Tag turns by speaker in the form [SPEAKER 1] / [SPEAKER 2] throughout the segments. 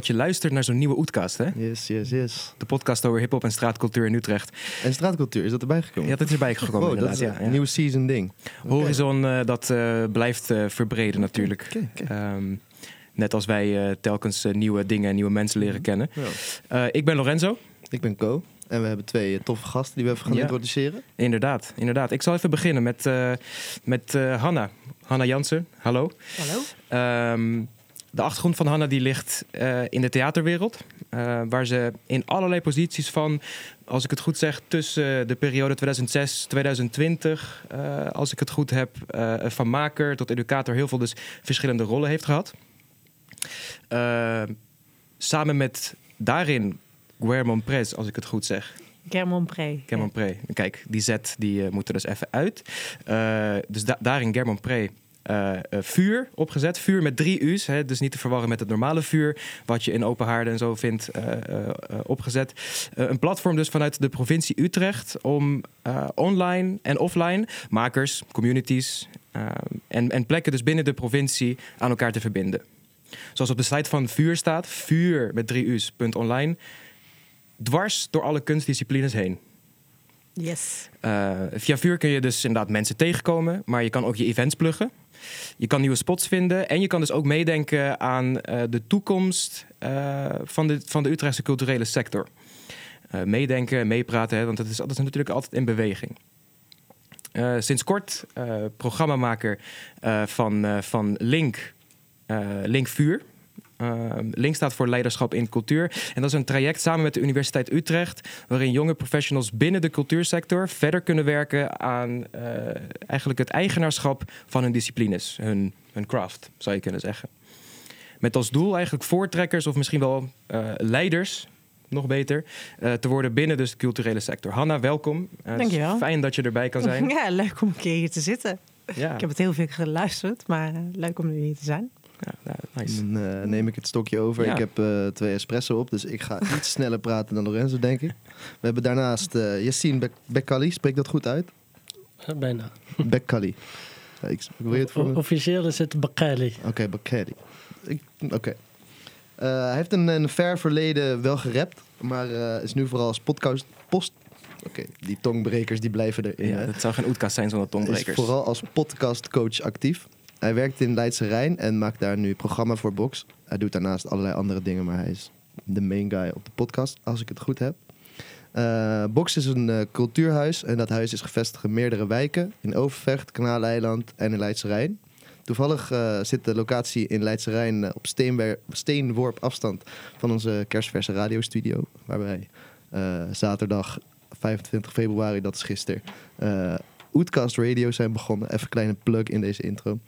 [SPEAKER 1] dat je luistert naar zo'n nieuwe Oetkast, hè?
[SPEAKER 2] Yes, yes, yes.
[SPEAKER 1] De podcast over hip-hop en straatcultuur in Utrecht.
[SPEAKER 2] En straatcultuur, is dat erbij gekomen?
[SPEAKER 1] Ja, dat is erbij gekomen,
[SPEAKER 2] Wow, dat
[SPEAKER 1] inderdaad.
[SPEAKER 2] is
[SPEAKER 1] ja,
[SPEAKER 2] een
[SPEAKER 1] ja.
[SPEAKER 2] nieuwe season ding.
[SPEAKER 1] Horizon, eh, dat eh, blijft eh, verbreden natuurlijk. Ehm, net als wij eh, telkens nieuwe dingen en nieuwe mensen leren kennen.
[SPEAKER 2] Ja.
[SPEAKER 1] Eh, ik ben Lorenzo,
[SPEAKER 2] Ik ben Co. En we hebben twee toffe gasten die we even gaan
[SPEAKER 1] Ja.
[SPEAKER 2] introduceren.
[SPEAKER 1] inderdaad, inderdaad. Ik zal even beginnen met, eh, met eh, Hanna. Hanna Jansen, hallo.
[SPEAKER 3] Hallo.
[SPEAKER 1] Ehm, de achtergrond van Hanna die ligt eh, in de theaterwereld. eh, waar ze in allerlei posities van, als ik het goed zeg, tussen de periode 2006-2020, eh, als ik het goed heb, van maker tot educator, heel veel dus verschillende rollen heeft gehad. Eh, samen met daarin Guillermo Prez, als ik het goed zeg.
[SPEAKER 3] Germon Pre.
[SPEAKER 1] Germon Pre. Kijk, die Z die moet er dus even uit. Dus da- daarin Germon Pre. Eh, vuur opgezet. Vuur met drie U's. Hè, dus niet te verwarren met het normale vuur. Wat je in open haarden en zo vindt eh, opgezet. Een platform dus vanuit de provincie Utrecht. Om online en offline makers, communities. en, en plekken dus binnen de provincie aan elkaar te verbinden. Zoals op de site van Vuur staat. Vuur met drie U's. punt online. Dwars door alle kunstdisciplines heen.
[SPEAKER 3] Yes.
[SPEAKER 1] Via vuur kun je dus inderdaad mensen tegenkomen, maar je kan ook je events pluggen. Je kan nieuwe spots vinden en je kan dus ook meedenken aan eh, de toekomst eh, van, de, van de Utrechtse culturele sector. Eh, meedenken, meepraten, hè, want dat is, dat natuurlijk altijd in beweging. Sinds kort eh, programmamaker van, van Link, Link Vuur. Uh, Link staat voor leiderschap in cultuur. En dat is een traject samen met de Universiteit Utrecht, waarin jonge professionals binnen de cultuursector verder kunnen werken aan eh, eigenlijk het eigenaarschap van hun disciplines, hun, hun craft, zou je kunnen zeggen. Met als doel eigenlijk voortrekkers of misschien wel eh, leiders, nog beter, eh, te worden binnen dus de culturele sector. Hanna, welkom. Is
[SPEAKER 3] Dankjewel.
[SPEAKER 1] Fijn dat je erbij kan zijn.
[SPEAKER 3] Ja, leuk om een keer hier te zitten.
[SPEAKER 1] Ja,
[SPEAKER 3] Ik heb het heel veel geluisterd, maar leuk om nu hier te zijn.
[SPEAKER 1] Ja nou, nice.
[SPEAKER 2] Dan eh, neem ik het stokje over.
[SPEAKER 1] Ja.
[SPEAKER 2] Ik heb eh, twee espresso op, dus ik ga iets sneller praten dan Lorenzo, denk ik. We hebben daarnaast eh Yassine Bek- Bekkali. Spreek dat goed uit?
[SPEAKER 4] Ja, Bijna.
[SPEAKER 2] Bekkali. Ja, ik, wil je het voor?
[SPEAKER 4] O- Officieel is het Bakali.
[SPEAKER 2] Oké, Bakkali. Ik- Oké. Eh, hij heeft een, een ver verleden wel gerapt, maar eh, is nu vooral als podcast... Post, Oké, die tongbrekers die blijven erin.
[SPEAKER 1] Ja, het zou geen oetkast zijn zonder
[SPEAKER 2] is
[SPEAKER 1] tongbrekers.
[SPEAKER 2] vooral als podcastcoach actief. Hij werkt in Leidse Rijn en maakt daar nu programma voor Box. Hij doet daarnaast allerlei andere dingen, maar hij is de main guy op de podcast, als ik het goed heb. Eh, Box is een eh, cultuurhuis en dat huis is gevestigd in meerdere wijken. In Overvecht, Kanaaleiland en in Leidse Rijn. Toevallig eh, zit de locatie in Leidse Rijn op steenworp afstand van onze kerstverse radiostudio. Waar wij eh, zaterdag 25 februari, dat is gisteren, Oetcast Radio zijn begonnen. Even een kleine plug in deze intro.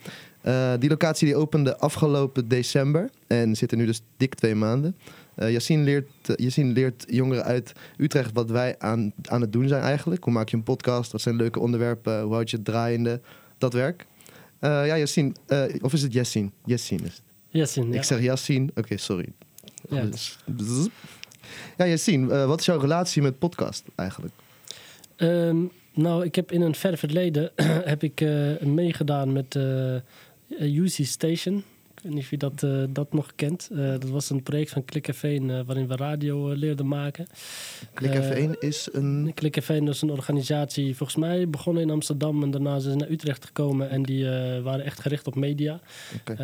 [SPEAKER 2] Eh, die locatie die opende afgelopen december en zit er nu dus dik twee maanden. Yassine, leert, Yassine leert jongeren uit Utrecht wat wij aan, aan het doen zijn eigenlijk. Hoe maak je een podcast? Wat zijn leuke onderwerpen? Hoe houd je het draaiende? Dat werk. Ja, Yassine. of is het Yassine? Yassine is het.
[SPEAKER 4] Yasin, ja.
[SPEAKER 2] Ik zeg Yassine. Oké, sorry.
[SPEAKER 4] Ja.
[SPEAKER 2] Dus- Ja, Yassine, wat is jouw relatie met podcast eigenlijk?
[SPEAKER 4] Ehm, nou, ik heb in een ver verleden heb ik, eh, meegedaan met eh UC Station. Ik weet niet of je dat, eh, dat nog kent. Eh, dat was een project van Klik F1 eh, waarin we radio leerden maken.
[SPEAKER 2] Klik
[SPEAKER 4] Eh,
[SPEAKER 2] F1 is een...
[SPEAKER 4] Klik F1 is een organisatie, volgens mij begonnen in Amsterdam en daarna zijn ze naar Utrecht gekomen. En die waren echt gericht op media.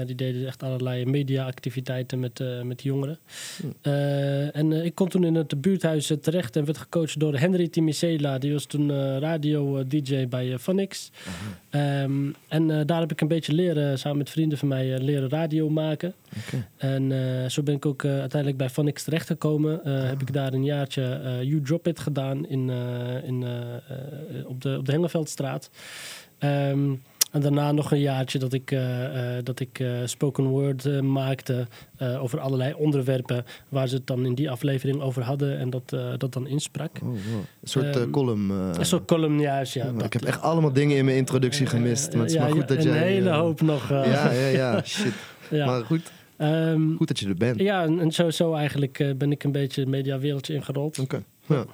[SPEAKER 4] Die deden echt allerlei media-activiteiten met, met jongeren.
[SPEAKER 2] Hm.
[SPEAKER 4] En ik kon toen in het buurthuis terecht en werd gecoacht door Henry Timicela. Die was toen radio-dj bij Phonix. Ehm, en daar heb ik een beetje leren, samen met vrienden van mij, leren radio maken. En eh, zo ben ik ook eh, uiteindelijk bij Phonix terechtgekomen. Eh Heb ik daar een jaartje You Drop It gedaan in, in, op, de, op de Hengelveldstraat. Ehm, en daarna nog een jaartje dat ik, dat ik spoken word maakte over allerlei onderwerpen waar ze het dan in die aflevering over hadden en dat, dat dan insprak.
[SPEAKER 2] Oh, wow. Een soort
[SPEAKER 4] Ehm,
[SPEAKER 2] column.
[SPEAKER 4] Een soort column, juist. Ja, dat.
[SPEAKER 2] ik heb echt allemaal dingen in mijn introductie gemist. Maar het is
[SPEAKER 4] Ja,
[SPEAKER 2] maar goed
[SPEAKER 4] ja,
[SPEAKER 2] dat
[SPEAKER 4] een
[SPEAKER 2] jij...
[SPEAKER 4] hele
[SPEAKER 2] eh,
[SPEAKER 4] hoop nog.
[SPEAKER 2] Ja, ja, ja. Shit.
[SPEAKER 4] Ja.
[SPEAKER 2] Maar goed,
[SPEAKER 4] Ehm,
[SPEAKER 2] goed dat je er bent.
[SPEAKER 4] ja, en, en zo, zo eigenlijk eh, ben ik een beetje het mediawereldje ingerold.
[SPEAKER 2] Oké. Ja.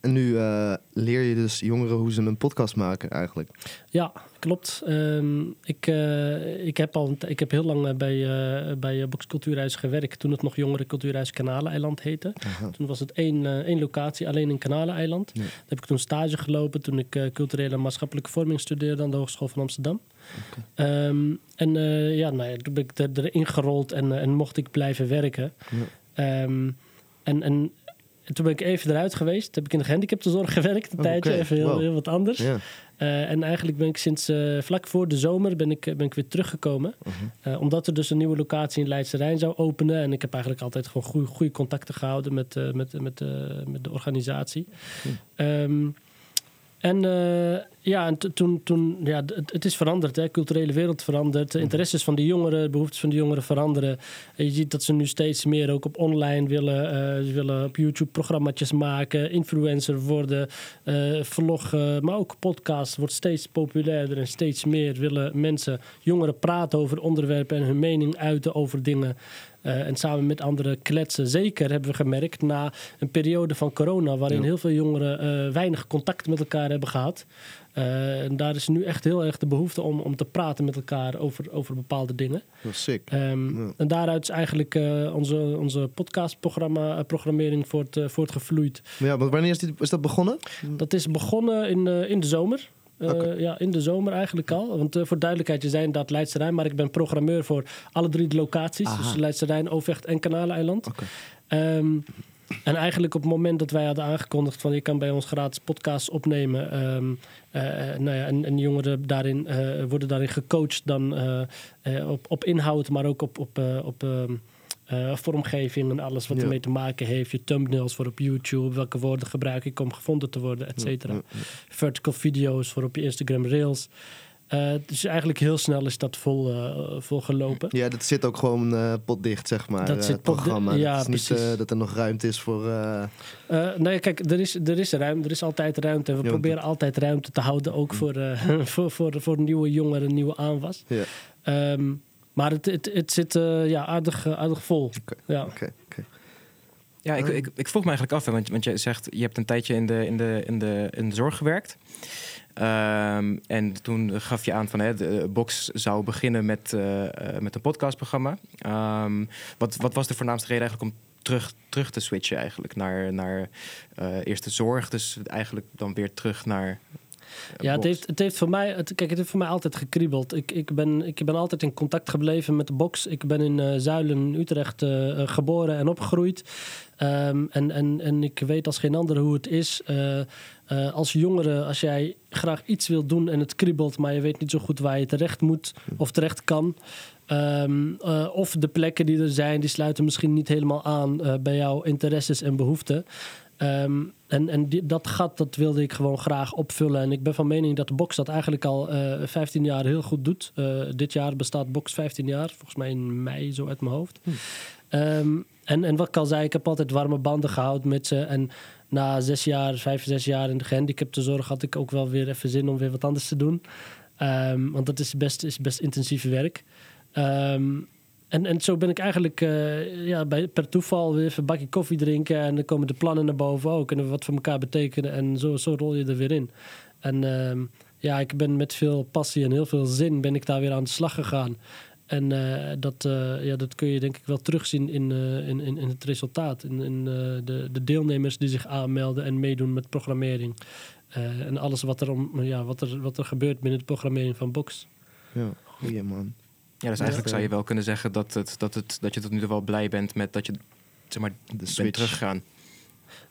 [SPEAKER 2] En nu eh, leer je dus jongeren hoe ze een podcast maken eigenlijk.
[SPEAKER 4] Ja, klopt. Ehm, ik, eh, ik, heb al, ik heb heel lang eh, bij, eh bij Box Cultuurhuis gewerkt toen het nog Jongeren Cultuurhuis Kanaleneiland heette.
[SPEAKER 2] Aha.
[SPEAKER 4] Toen was het één, één locatie, alleen in Kanaleneiland.
[SPEAKER 2] Ja.
[SPEAKER 4] Daar heb ik toen stage gelopen toen ik culturele en maatschappelijke vorming studeerde aan de Hogeschool van Amsterdam. Ehm, en ja, nou ja, toen ben ik er, erin gerold en, en mocht ik blijven werken. Ehm, en, en toen ben ik even eruit geweest. Heb ik in de gehandicaptenzorg gewerkt een
[SPEAKER 2] Oh,
[SPEAKER 4] tijdje. Even heel,
[SPEAKER 2] Wow.
[SPEAKER 4] heel wat anders. Eh, en eigenlijk ben ik sinds eh, vlak voor de zomer ben ik, ben ik weer teruggekomen.
[SPEAKER 2] Mhm.
[SPEAKER 4] Eh, omdat er dus een nieuwe locatie in Leidse Rijn zou openen. En ik heb eigenlijk altijd gewoon goede, contacten gehouden met, met, met, met de organisatie. Ehm, en eh, ja, en toen, toen ja, het, het is veranderd. Hè. Culturele wereld verandert. De interesses van de jongeren, de behoeftes van de jongeren veranderen. En je ziet dat ze nu steeds meer ook op online willen. eh, ze willen op YouTube programma's maken, influencer worden, eh, vloggen, maar ook podcast wordt steeds populairder en steeds meer willen mensen, jongeren praten over onderwerpen en hun mening uiten over dingen. Eh, en samen met anderen kletsen. Zeker hebben we gemerkt na een periode van corona, waarin
[SPEAKER 2] Ja.
[SPEAKER 4] heel veel jongeren eh, weinig contact met elkaar hebben gehad. Eh, en daar is nu echt heel erg de behoefte om, om te praten met elkaar over, over bepaalde dingen.
[SPEAKER 2] Dat is sick.
[SPEAKER 4] Ehm,
[SPEAKER 2] Ja.
[SPEAKER 4] En daaruit is eigenlijk onze, onze podcastprogramma, eh, programmering voort, voortgevloeid.
[SPEAKER 2] Maar ja, want wanneer is, dit, is dat begonnen?
[SPEAKER 4] Dat is begonnen in, in de zomer. Eh. Ja, in de zomer eigenlijk al. Want eh, voor duidelijkheid, je zei inderdaad Leidse Rijn, maar ik ben programmeur voor alle drie de locaties.
[SPEAKER 2] Aha.
[SPEAKER 4] Dus Leidse Rijn, Overvecht en Kanaleiland. Ehm, en eigenlijk op het moment dat wij hadden aangekondigd van je kan bij ons gratis podcasts opnemen. ehm, eh, nou ja, en, en jongeren daarin, worden daarin gecoacht dan op, op inhoud, maar ook op, op, op eh, vormgeving en alles wat
[SPEAKER 2] Ja.
[SPEAKER 4] ermee te maken heeft. Je thumbnails voor op YouTube, welke woorden gebruik ik om gevonden te worden, et cetera.
[SPEAKER 2] Ja, ja.
[SPEAKER 4] Vertical video's voor op je Instagram Reels. Eh, dus eigenlijk heel snel is dat vol, vol gelopen.
[SPEAKER 2] Ja, dat zit ook gewoon potdicht, zeg maar.
[SPEAKER 4] Dat zit
[SPEAKER 2] programma.
[SPEAKER 4] ja,
[SPEAKER 2] is niet
[SPEAKER 4] precies.
[SPEAKER 2] eh, dat er nog ruimte is voor... Eh,
[SPEAKER 4] nou kijk, er is, er is ruimte. Er is altijd ruimte. En we
[SPEAKER 2] Ja,
[SPEAKER 4] proberen altijd ruimte te houden, ook voor, eh, voor, voor, voor nieuwe jongeren, nieuwe aanwas.
[SPEAKER 2] ja,
[SPEAKER 4] Ehm, maar het, het, het zit eh, ja, aardig, eh, aardig vol.
[SPEAKER 2] Oké.
[SPEAKER 4] Ja.
[SPEAKER 2] oké, oké.
[SPEAKER 1] Ja, ik, ik, ik vroeg me eigenlijk af, hè, want, want je zegt je hebt een tijdje in de, in de, in de, in de zorg gewerkt. Ehm, en toen gaf je aan van hè, de Box zou beginnen met, eh, eh, met een podcastprogramma. Ehm, wat, wat was de voornaamste reden eigenlijk om terug, terug te switchen eigenlijk naar, naar eh, eerst de zorg, dus eigenlijk dan weer terug naar.
[SPEAKER 4] Ja, het heeft, het heeft voor mij, het, kijk, het heeft voor mij altijd gekriebeld. Ik, ik, ben, ik ben altijd in contact gebleven met de box. Ik ben in eh, Zuilen, Utrecht, eh, eh, geboren en opgegroeid. Ehm, en, en, en ik weet als geen ander hoe het is. als jongere, als jij graag iets wilt doen en het kriebelt, maar je weet niet zo goed waar je terecht moet of terecht kan. Ehm, eh, of de plekken die er zijn, die sluiten misschien niet helemaal aan bij jouw interesses en behoeften. Ehm, en en die- dat gat dat wilde ik gewoon graag opvullen. En ik ben van mening dat de box dat eigenlijk al eh 15 jaar heel goed doet. Eh, dit jaar bestaat box 15 jaar, volgens mij in mei zo uit mijn hoofd. Ehm, en, en wat ik al zei, ik heb altijd warme banden gehouden met ze. En na zes jaar, vijf, zes jaar in de gehandicaptenzorg had ik ook wel weer even zin om weer wat anders te doen. Ehm, want dat is best, is best intensief werk. En, en zo ben ik eigenlijk eh, ja, bij, per toeval weer even een bakje koffie drinken. En dan komen de plannen naar boven. Oh, kunnen we wat voor elkaar betekenen? En zo, zo rol je er weer in. En ehm, ja, ik ben met veel passie en heel veel zin ben ik daar weer aan de slag gegaan. En eh, dat, eh, ja, dat kun je denk ik wel terugzien in, in, in, in het resultaat. In, in de, de deelnemers die zich aanmelden en meedoen met programmering. En alles wat er, om, ja, wat, er, wat er gebeurt binnen de programmering van Box.
[SPEAKER 2] Ja, goeie man.
[SPEAKER 1] Ja, dus eigenlijk
[SPEAKER 2] Ja.
[SPEAKER 1] zou je wel kunnen zeggen dat, het, dat, het, dat je tot nu toe wel blij bent met dat je zeg maar,
[SPEAKER 2] De
[SPEAKER 1] bent
[SPEAKER 2] switch.
[SPEAKER 1] teruggegaan.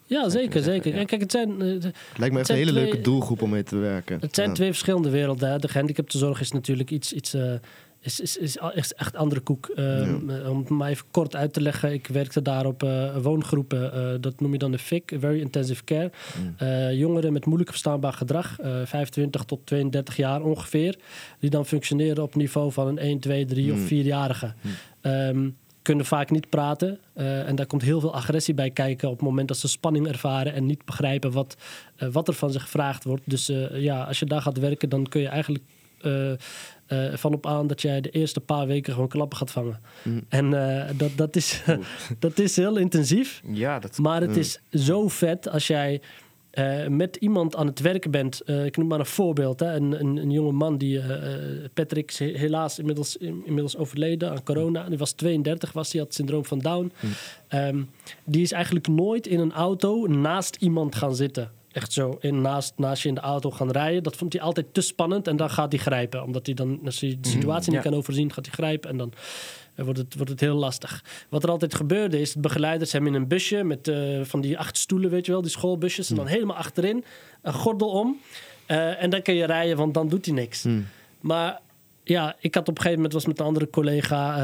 [SPEAKER 4] Ja, zeker, zeker.
[SPEAKER 1] ja.
[SPEAKER 4] Kijk, het zijn, de-
[SPEAKER 2] Lijkt me echt een hele
[SPEAKER 4] twee-
[SPEAKER 2] leuke doelgroep om mee te werken.
[SPEAKER 4] Het zijn
[SPEAKER 2] Ja.
[SPEAKER 4] twee verschillende werelden. Hè. De gehandicaptenzorg is natuurlijk iets, iets eh, is, is, is, echt andere koek. Ehm, eh, Om het maar even kort uit te leggen. Ik werkte daar op eh, woongroepen. eh, dat noem je dan de FIC, Very Intensive Care.
[SPEAKER 2] Mm.
[SPEAKER 4] Jongeren met moeilijk verstaanbaar gedrag. eh 25 tot 32 jaar ongeveer. Die dan functioneren op niveau van een 1, 2, 3 of
[SPEAKER 2] Mm.
[SPEAKER 4] 4-jarige.
[SPEAKER 2] Mm.
[SPEAKER 4] Ehm, kunnen vaak niet praten. en daar komt heel veel agressie bij kijken op het moment dat ze spanning ervaren en niet begrijpen wat, wat er van ze gevraagd wordt. Dus ja, als je daar gaat werken, dan kun je eigenlijk eh, van op aan dat jij de eerste paar weken gewoon klappen gaat vangen.
[SPEAKER 2] Mm.
[SPEAKER 4] En eh, dat, dat, is, dat is heel intensief.
[SPEAKER 1] Ja, dat,
[SPEAKER 4] Maar het
[SPEAKER 2] Mm.
[SPEAKER 4] is zo vet als jij eh, met iemand aan het werken bent. ik noem maar een voorbeeld. Hè, een, een, een jonge man die, Patrick, is he- helaas inmiddels, in- inmiddels overleden aan corona. Die was 32, was, die had syndroom van Down. Ehm, die is eigenlijk nooit in een auto naast iemand gaan zitten. Echt zo, in, naast, naast je in de auto gaan rijden. Dat vond hij altijd te spannend en dan gaat hij grijpen. Omdat hij dan, als hij de situatie niet
[SPEAKER 1] ja.
[SPEAKER 4] kan overzien, gaat hij grijpen en dan eh, wordt het, wordt het heel lastig. Wat er altijd gebeurde is, de begeleiders hem in een busje met eh, van die acht stoelen, weet je wel, die schoolbusjes. En dan helemaal achterin, een gordel om. Eh, en dan kun je rijden, want dan doet hij niks. Maar ja, ik had op een gegeven moment was met een andere collega eh,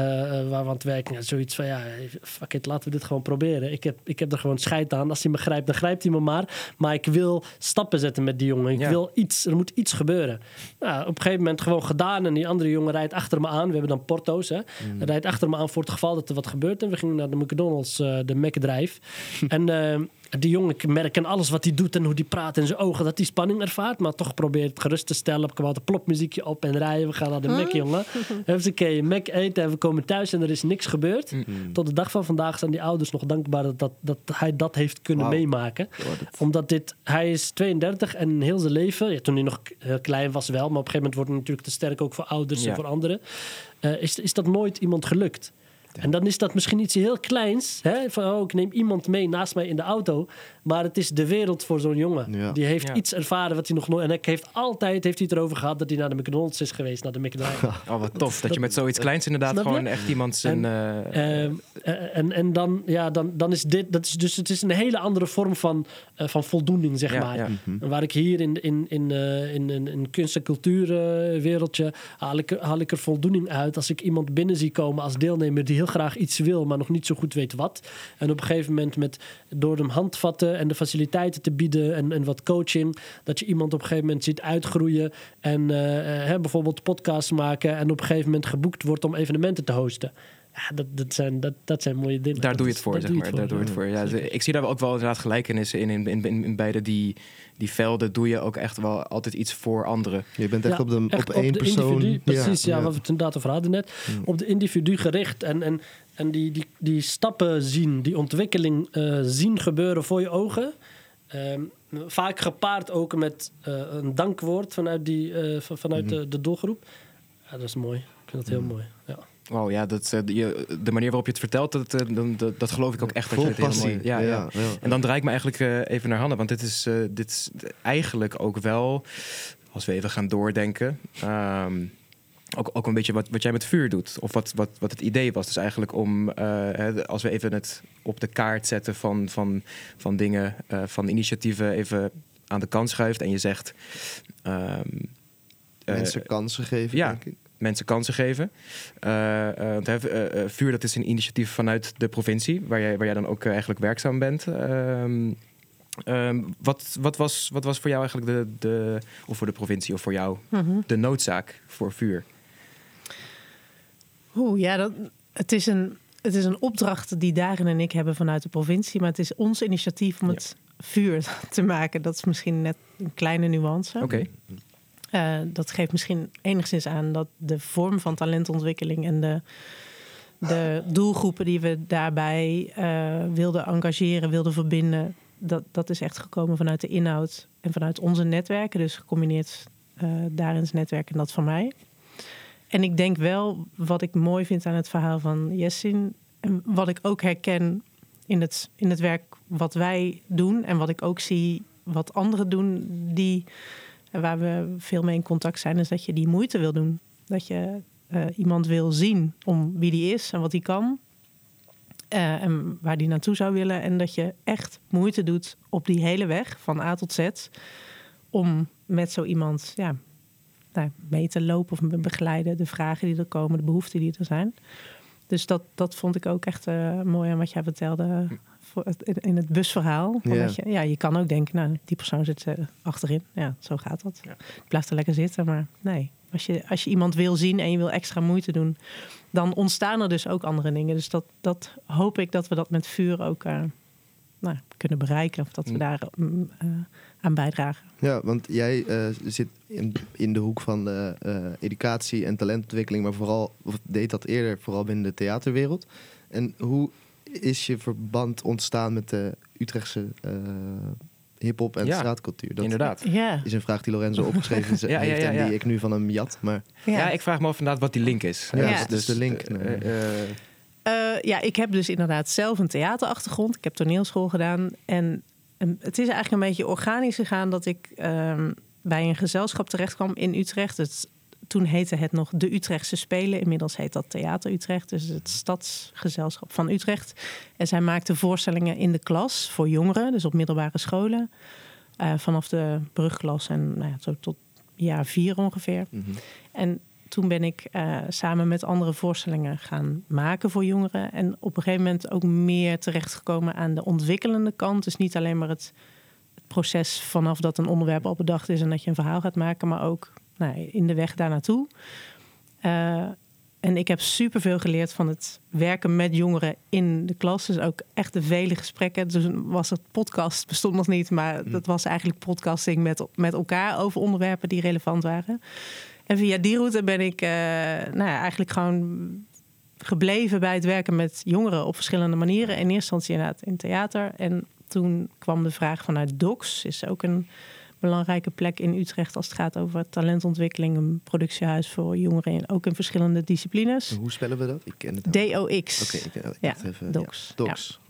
[SPEAKER 4] waar we aan het werken. Zoiets van ja, fuck it, laten we dit gewoon proberen. Ik heb, ik heb er gewoon scheid aan. Als hij me grijpt, dan grijpt hij me maar. Maar ik wil stappen zetten met die jongen. Ik
[SPEAKER 1] Ja.
[SPEAKER 4] wil iets, er moet iets gebeuren. Nou, op een gegeven moment gewoon gedaan. En die andere jongen rijdt achter me aan. We hebben dan porto's. Hè. Hij rijdt achter me aan voor het geval dat er wat gebeurt. En we gingen naar de McDonald's, eh, de McDrive. en die jongen, ik merk aan alles wat hij doet en hoe hij praat in zijn ogen, dat hij spanning ervaart. Maar toch probeert het gerust te stellen. Ik had een plopmuziekje op en rijden. We gaan naar de Mac, jongen. Even een Mac eten en we komen thuis en er is niks gebeurd. Tot de dag van vandaag zijn die ouders nog dankbaar dat, dat, dat hij dat heeft kunnen meemaken. Omdat dit, hij is 32 en heel zijn leven, ja, toen hij nog klein was wel, maar op een gegeven moment wordt het natuurlijk te sterk ook voor ouders en voor anderen. eh, is, is dat nooit iemand gelukt. En dan is dat misschien iets heel kleins. Hè? Van, oh, ik neem iemand mee naast mij in de auto. Maar het is de wereld voor zo'n jongen.
[SPEAKER 2] Ja.
[SPEAKER 4] Die heeft
[SPEAKER 1] Ja.
[SPEAKER 4] iets ervaren wat hij nog nooit... En hij heeft altijd heeft hij het erover gehad dat hij naar de McDonald's is geweest. Naar de McDrive.
[SPEAKER 1] Oh, wat tof. Dat je met zoiets kleins inderdaad gewoon echt iemand zijn... eh,
[SPEAKER 4] Ehm, eh, en en dan, ja, dan, dan is dit... Dat is dus, het is een hele andere vorm van, eh, van voldoening, zeg
[SPEAKER 1] Ja,
[SPEAKER 4] maar.
[SPEAKER 1] ja.
[SPEAKER 4] En Waar ik hier in, in, in, eh, in, in, in kunst- en cultuurwereldje haal ik, er- haal ik er voldoening uit als ik iemand binnen zie komen als deelnemer die heel graag iets wil, maar nog niet zo goed weet wat. En op een gegeven moment met door hem handvatten en de faciliteiten te bieden en, en wat coaching, dat je iemand op een gegeven moment ziet uitgroeien en eh, eh, hè, bijvoorbeeld podcasts maken en op een gegeven moment geboekt wordt om evenementen te hosten. Ja, dat, dat, zijn, dat, dat zijn mooie dingen.
[SPEAKER 1] daar
[SPEAKER 4] Dat
[SPEAKER 1] doe je het voor, zeg maar.
[SPEAKER 4] het
[SPEAKER 1] Daar doe je het voor. Ja, ik zie daar ook wel inderdaad gelijkenissen in. In, in, in, in beide die, die velden doe je ook echt wel altijd iets voor anderen.
[SPEAKER 2] Je bent echt
[SPEAKER 4] Ja,
[SPEAKER 2] op, de,
[SPEAKER 4] echt
[SPEAKER 2] op één
[SPEAKER 4] de
[SPEAKER 2] persoon.
[SPEAKER 4] individu, precies, ja,
[SPEAKER 2] ja.
[SPEAKER 4] wat we het inderdaad over hadden net. Op de individu gericht en, en, en die, die, die stappen zien, die ontwikkeling eh, zien gebeuren voor je ogen. Ehm, vaak gepaard ook met eh, een dankwoord vanuit, die, eh, van- vanuit de, de doelgroep. Ja, dat is mooi. Ik vind dat heel mooi.
[SPEAKER 1] Wauw, ja, dat, eh, je, de manier waarop je het vertelt, dat, eh, dat, dat geloof ik ook echt. dat
[SPEAKER 2] Vol passie.
[SPEAKER 1] mooi- ja, ja.
[SPEAKER 2] ja.
[SPEAKER 1] En dan draai ik me eigenlijk eh, even naar Hanne, want dit is, dit is eigenlijk ook wel, als we even gaan doordenken, ehm, ook, ook een beetje wat, wat jij met vuur doet. Of wat, wat, wat het idee was. Dus eigenlijk om, hè, als we even het op de kaart zetten van, van, van dingen, van initiatieven even aan de kant schuift en je zegt... ehm, eh,
[SPEAKER 2] Mensen kansen geven,
[SPEAKER 1] ja.
[SPEAKER 2] denk ik.
[SPEAKER 1] Mensen kansen geven. Eh, want, eh, Vuur, dat is een initiatief vanuit de provincie, waar jij, waar jij dan ook eigenlijk werkzaam bent. Ehm, ehm, wat, wat, was, wat was voor jou eigenlijk de, de, of voor de provincie of voor jou,
[SPEAKER 3] Mhm.
[SPEAKER 1] de noodzaak voor vuur?
[SPEAKER 3] Oeh, ja, dat, het, is een, het is een opdracht die Darin en ik hebben vanuit de provincie. Maar het is ons initiatief om
[SPEAKER 1] Ja.
[SPEAKER 3] het vuur te maken. Dat is misschien net een kleine nuance.
[SPEAKER 1] Oké,
[SPEAKER 3] Eh, dat geeft misschien enigszins aan dat de vorm van talentontwikkeling en de, de doelgroepen die we daarbij eh, wilden engageren, wilden verbinden, dat, dat is echt gekomen vanuit de inhoud en vanuit onze netwerken. Dus gecombineerd eh Darin's netwerk en dat van mij. En ik denk wel, wat ik mooi vind aan het verhaal van Jessin, en wat ik ook herken in het, in het werk wat wij doen en wat ik ook zie wat anderen doen die waar we veel mee in contact zijn, is dat je die moeite wil doen. Dat je eh, iemand wil zien om wie die is en wat die kan. eh, en waar die naartoe zou willen. En dat je echt moeite doet op die hele weg, van A tot Z. Om met zo iemand ja, nou, mee te lopen of begeleiden. De vragen die er komen, de behoeften die er zijn. Dus dat, dat vond ik ook echt eh, mooi aan wat jij vertelde in- het busverhaal.
[SPEAKER 2] Ja.
[SPEAKER 3] Je, ja, je kan ook denken, nou, die persoon zit eh, achterin. Ja, zo gaat dat.
[SPEAKER 1] Ja.
[SPEAKER 3] Blijft er lekker zitten. Maar nee, als je, als je iemand wil zien en je wil extra moeite doen... dan ontstaan er dus ook andere dingen. Dus dat, dat hoop ik dat we dat met vuur ook eh, nou, kunnen bereiken. Of dat we
[SPEAKER 1] Mm.
[SPEAKER 3] daar mm, eh, aan bijdragen.
[SPEAKER 2] Ja, want jij zit in, in de hoek van de educatie en talentontwikkeling, maar vooral of deed dat eerder vooral binnen de theaterwereld. En hoe is je verband ontstaan met de Utrechtse eh, hip-hop en
[SPEAKER 1] Ja,
[SPEAKER 2] straatcultuur? Dat
[SPEAKER 1] Inderdaad.
[SPEAKER 3] Ja,
[SPEAKER 2] is een vraag die Lorenzo opgeschreven
[SPEAKER 1] Ja, ja,
[SPEAKER 2] heeft
[SPEAKER 1] ja,
[SPEAKER 2] en die ik nu van hem jat. Maar
[SPEAKER 1] Ja. ik vraag me af inderdaad wat die link is.
[SPEAKER 2] Ja,
[SPEAKER 3] Ja.
[SPEAKER 2] dus de link. naar-
[SPEAKER 1] eh, eh,
[SPEAKER 3] ja, ik heb dus inderdaad zelf een theaterachtergrond. Ik heb toneelschool gedaan. En het is eigenlijk een beetje organisch gegaan dat ik ehm, bij een gezelschap terecht kwam in Utrecht. Het, toen heette het nog de Utrechtse Spelen. Inmiddels heet dat Theater Utrecht, dus het stadsgezelschap van Utrecht. En zij maakten voorstellingen in de klas voor jongeren, dus op middelbare scholen. Eh, vanaf de brugklas en nou ja, zo tot jaar vier ongeveer.
[SPEAKER 2] Mhm.
[SPEAKER 3] En toen ben ik eh, samen met andere voorstellingen gaan maken voor jongeren. En op een gegeven moment ook meer terechtgekomen aan de ontwikkelende kant. Dus niet alleen maar het, het proces vanaf dat een onderwerp al bedacht is en dat je een verhaal gaat maken, maar ook nou, in de weg daar naartoe. Eh, en ik heb superveel geleerd van het werken met jongeren in de klas. Dus ook echt de vele gesprekken. Dus was het podcast, bestond nog niet, maar dat was eigenlijk podcasting met, met elkaar over onderwerpen die relevant waren. En via die route ben ik eh, nou ja, eigenlijk gewoon gebleven bij het werken met jongeren op verschillende manieren. In eerste instantie inderdaad in theater. En toen kwam de vraag vanuit DOCS, is ook een belangrijke plek in Utrecht als het gaat over talentontwikkeling. Een productiehuis voor jongeren, ook in verschillende disciplines.
[SPEAKER 2] Hoe spellen we dat? Ik ken het.
[SPEAKER 3] DOX.
[SPEAKER 2] Oké, ik
[SPEAKER 3] Ja,
[SPEAKER 2] even.
[SPEAKER 3] Docs.
[SPEAKER 2] Ja, Docs.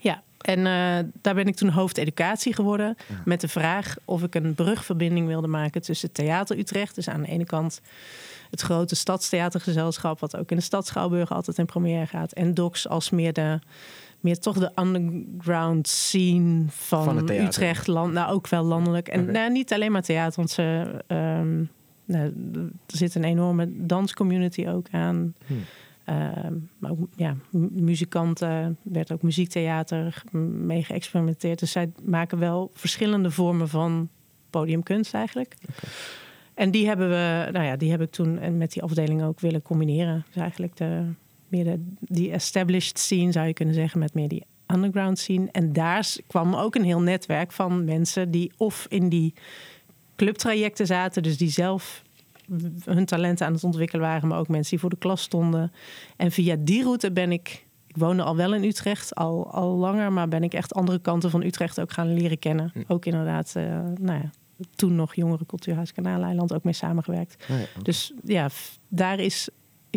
[SPEAKER 3] Ja, en eh, daar ben ik toen hoofdeducatie geworden. Met de vraag of ik een brugverbinding wilde maken tussen Theater Utrecht. Dus aan de ene kant het grote stadstheatergezelschap, wat ook in de stad Schouwburg altijd in première gaat. En Docs als meer de. Meer toch de underground scene van,
[SPEAKER 1] Van.
[SPEAKER 3] Utrecht, land, nou ook wel landelijk. En nou, niet alleen maar theater, want ze, ehm, nou, er zit een enorme danscommunity ook aan.
[SPEAKER 2] Hmm.
[SPEAKER 3] Ehm, maar ook ja, mu- muzikanten, werd ook muziektheater mee geëxperimenteerd. Dus zij maken wel verschillende vormen van podiumkunst eigenlijk. En die hebben we, nou ja, die heb ik toen en met die afdeling ook willen combineren. Dus eigenlijk de, meer de, die established scene zou je kunnen zeggen, met meer die underground scene. En daar kwam ook een heel netwerk van mensen die of in die clubtrajecten zaten, dus die zelf hun talenten aan het ontwikkelen waren, maar ook mensen die voor de klas stonden. En via die route ben ik, ik woonde al wel in Utrecht, al, al langer, maar ben ik echt andere kanten van Utrecht ook gaan leren kennen.
[SPEAKER 1] Hm.
[SPEAKER 3] Ook inderdaad, eh, nou ja, toen nog Jongere Cultuurhuis Kanaaleiland ook mee samengewerkt.
[SPEAKER 2] Ja, oké.
[SPEAKER 3] Dus ja, daar is,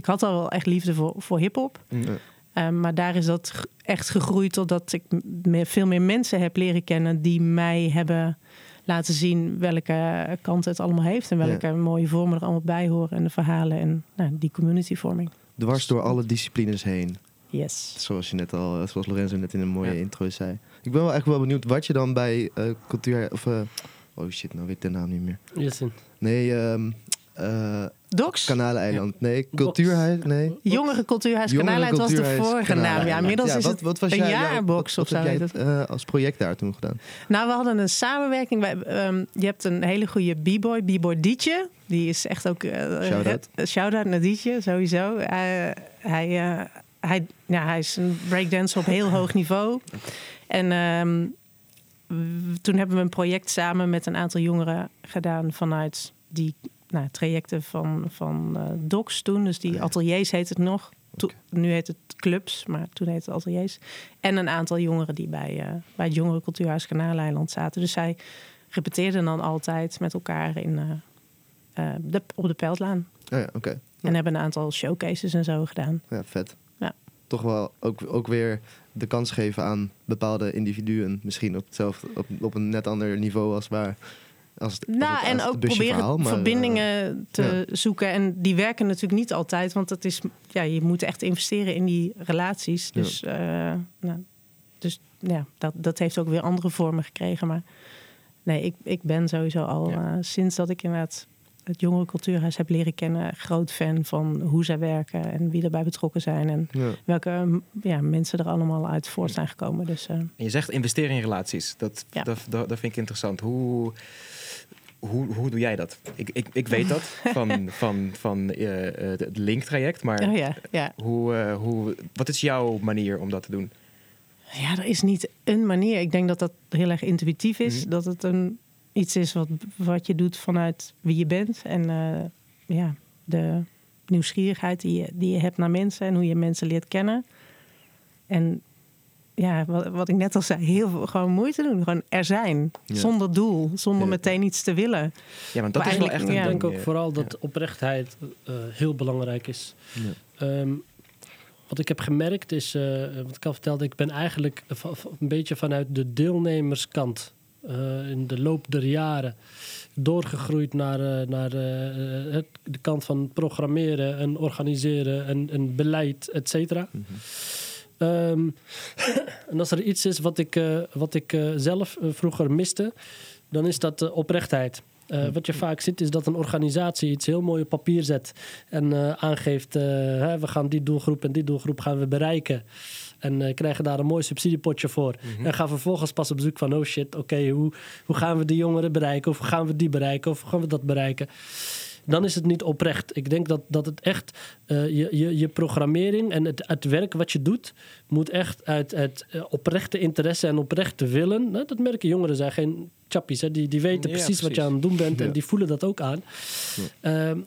[SPEAKER 3] ik had al wel echt liefde voor, voor hip-hop.
[SPEAKER 1] mm.
[SPEAKER 2] Ja.
[SPEAKER 3] Eh, maar daar is dat echt gegroeid totdat ik meer, veel meer mensen heb leren kennen die mij hebben laten zien welke kant het allemaal heeft en welke mooie vormen er allemaal bij horen en de verhalen en nou, die communityvorming.
[SPEAKER 2] Dwars door alle disciplines heen.
[SPEAKER 3] Yes.
[SPEAKER 2] Zoals je net al, zoals Lorenzo net in een mooie
[SPEAKER 1] Ja.
[SPEAKER 2] intro zei. Ik ben wel echt wel benieuwd wat je dan bij eh, cultuur of eh, oh shit, nou weet ik de naam niet meer.
[SPEAKER 4] Listen.
[SPEAKER 2] Nee, ehm eh
[SPEAKER 3] Docs?
[SPEAKER 2] Kanaleiland. Nee, cultuurhuis. Nee.
[SPEAKER 3] Jongere Cultuurhuis
[SPEAKER 2] Jongere
[SPEAKER 3] Kanaaleiland was de vorige naam. Ja, inmiddels is
[SPEAKER 2] wat-
[SPEAKER 3] het
[SPEAKER 2] wat was
[SPEAKER 3] een jaarbox of zo
[SPEAKER 2] wat heb
[SPEAKER 3] heet
[SPEAKER 2] jij,
[SPEAKER 3] het.
[SPEAKER 2] eh, als project daar toen gedaan?
[SPEAKER 3] Nou, we hadden een samenwerking. Wij, ehm, je hebt een hele goede b-boy, b-boy Dietje. Die is echt ook... eh,
[SPEAKER 2] Shout-out.
[SPEAKER 3] Shout-out naar Dietje, sowieso. Eh, hij, hij, ja, hij is een breakdancer op heel hoog niveau. En ehm, toen hebben we een project samen met een aantal jongeren gedaan... vanuit die nou, trajecten van, van eh DOCS toen. Dus die
[SPEAKER 2] Ja.
[SPEAKER 3] ateliers heet het nog. To-. Nu heet het clubs, maar toen heette het ateliers. En een aantal jongeren die bij, eh, bij het Jongere Cultuurhuis Kanaaleiland zaten. Dus zij repeteerden dan altijd met elkaar in, eh, de, op de Peltlaan.
[SPEAKER 2] Oh ja, oké.
[SPEAKER 3] En hebben een aantal showcases en zo gedaan.
[SPEAKER 2] Ja, vet.
[SPEAKER 3] Ja.
[SPEAKER 2] Toch wel ook, ook weer de kans geven aan bepaalde individuen. Misschien op, hetzelfde, op, op een net ander niveau als waar. Als het, als
[SPEAKER 3] Nou,
[SPEAKER 2] het-
[SPEAKER 3] en ook proberen
[SPEAKER 2] verhaal, maar, eh,
[SPEAKER 3] verbindingen te zoeken. En die werken natuurlijk niet altijd, want het is, ja, je moet echt investeren in die relaties.
[SPEAKER 2] Ja.
[SPEAKER 3] Dus, eh, nou, dus ja, dat, dat heeft ook weer andere vormen gekregen. Maar nee, ik, ik ben sowieso al
[SPEAKER 1] Ja.
[SPEAKER 3] eh, sinds dat ik inderdaad het Jongere Cultuurhuis heb leren kennen, groot fan van hoe zij werken en wie erbij betrokken zijn. En
[SPEAKER 2] ja.
[SPEAKER 3] welke m, ja, mensen er allemaal uit voort zijn gekomen. Dus eh,
[SPEAKER 1] En je zegt investeren in relaties. Dat,
[SPEAKER 3] Ja.
[SPEAKER 1] dat, dat, dat vind ik interessant. Hoe, hoe, hoe doe jij dat? Ik, ik, ik weet dat van, van, van eh, het Link-traject. Maar
[SPEAKER 3] oh ja, ja.
[SPEAKER 1] hoe, eh, hoe, wat is jouw manier om dat te doen?
[SPEAKER 3] Ja, er is niet een manier. Ik denk dat dat heel erg intuïtief is.
[SPEAKER 1] Mhm.
[SPEAKER 3] Dat het een, iets is wat, wat je doet vanuit wie je bent. En ja, de nieuwsgierigheid die je, die je hebt naar mensen en hoe je mensen leert kennen. En ja, wat, wat ik net al zei, heel veel gewoon moeite doen. Gewoon er zijn.
[SPEAKER 2] Ja.
[SPEAKER 3] Zonder doel. Zonder
[SPEAKER 2] Ja.
[SPEAKER 3] meteen iets te willen.
[SPEAKER 1] Ja, want dat
[SPEAKER 3] Maar
[SPEAKER 1] is wel echt
[SPEAKER 3] eigenlijk-
[SPEAKER 1] een
[SPEAKER 3] ja.
[SPEAKER 4] Ik denk ook vooral dat
[SPEAKER 1] ja.
[SPEAKER 4] oprechtheid eh, heel belangrijk is.
[SPEAKER 2] Ja.
[SPEAKER 4] Ehm, wat ik heb gemerkt is, eh, wat ik al vertelde, ik ben eigenlijk een beetje vanuit de deelnemerskant eh, in de loop der jaren doorgegroeid naar, eh, naar eh, het, de kant van programmeren en organiseren en, en beleid, et cetera. Ehm, en als er iets is wat ik, eh, wat ik eh, zelf eh, vroeger miste, dan is dat oprechtheid. Eh, Wat je vaak ziet is dat een organisatie iets heel mooi op papier zet en aangeeft: hè, we gaan die doelgroep en die doelgroep gaan we bereiken. En krijgen daar een mooi subsidiepotje voor. En gaan vervolgens pas op zoek van: oh shit, oké, hoe, hoe gaan we die jongeren bereiken? Of hoe gaan we die bereiken? Of hoe gaan we dat bereiken? Dan is het niet oprecht. Ik denk dat, dat het echt eh, je, je, je programmering en het, het werk wat je doet, moet echt uit, uit eh, oprechte interesse en oprechte willen. Nou, dat merken jongeren zijn geen chappies. Hè? Die, die weten
[SPEAKER 1] Ja,
[SPEAKER 4] precies, wat je aan het doen bent en die voelen dat ook aan. Ehm,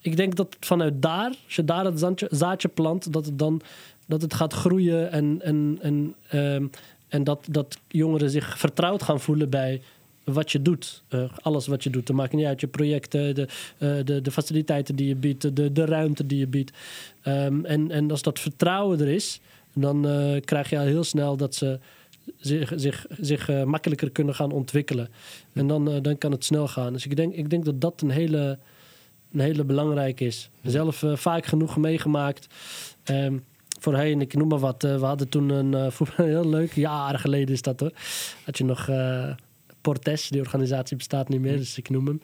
[SPEAKER 4] ik denk dat vanuit daar, als je daar het zaadje, zaadje plant, dat het dan dat het gaat groeien en, en, en, ehm, en dat, dat jongeren zich vertrouwd gaan voelen bij wat je doet. Eh, alles wat je doet. Dat maakt niet uit je projecten, de, eh, de, de faciliteiten die je biedt, de, de ruimte die je biedt. Ehm, en, en als dat vertrouwen er is, dan eh, krijg je al heel snel dat ze zich, zich, zich makkelijker kunnen gaan ontwikkelen. En dan, dan kan het snel gaan. Dus ik denk, ik denk dat dat een hele, een hele belangrijke is. Zelf vaak genoeg meegemaakt. Ehm, voorheen, ik noem maar wat. we hadden toen een voetbal, heel leuk, jaren geleden is dat hoor. Had je nog Portes, die organisatie bestaat niet meer, dus ik noem hem.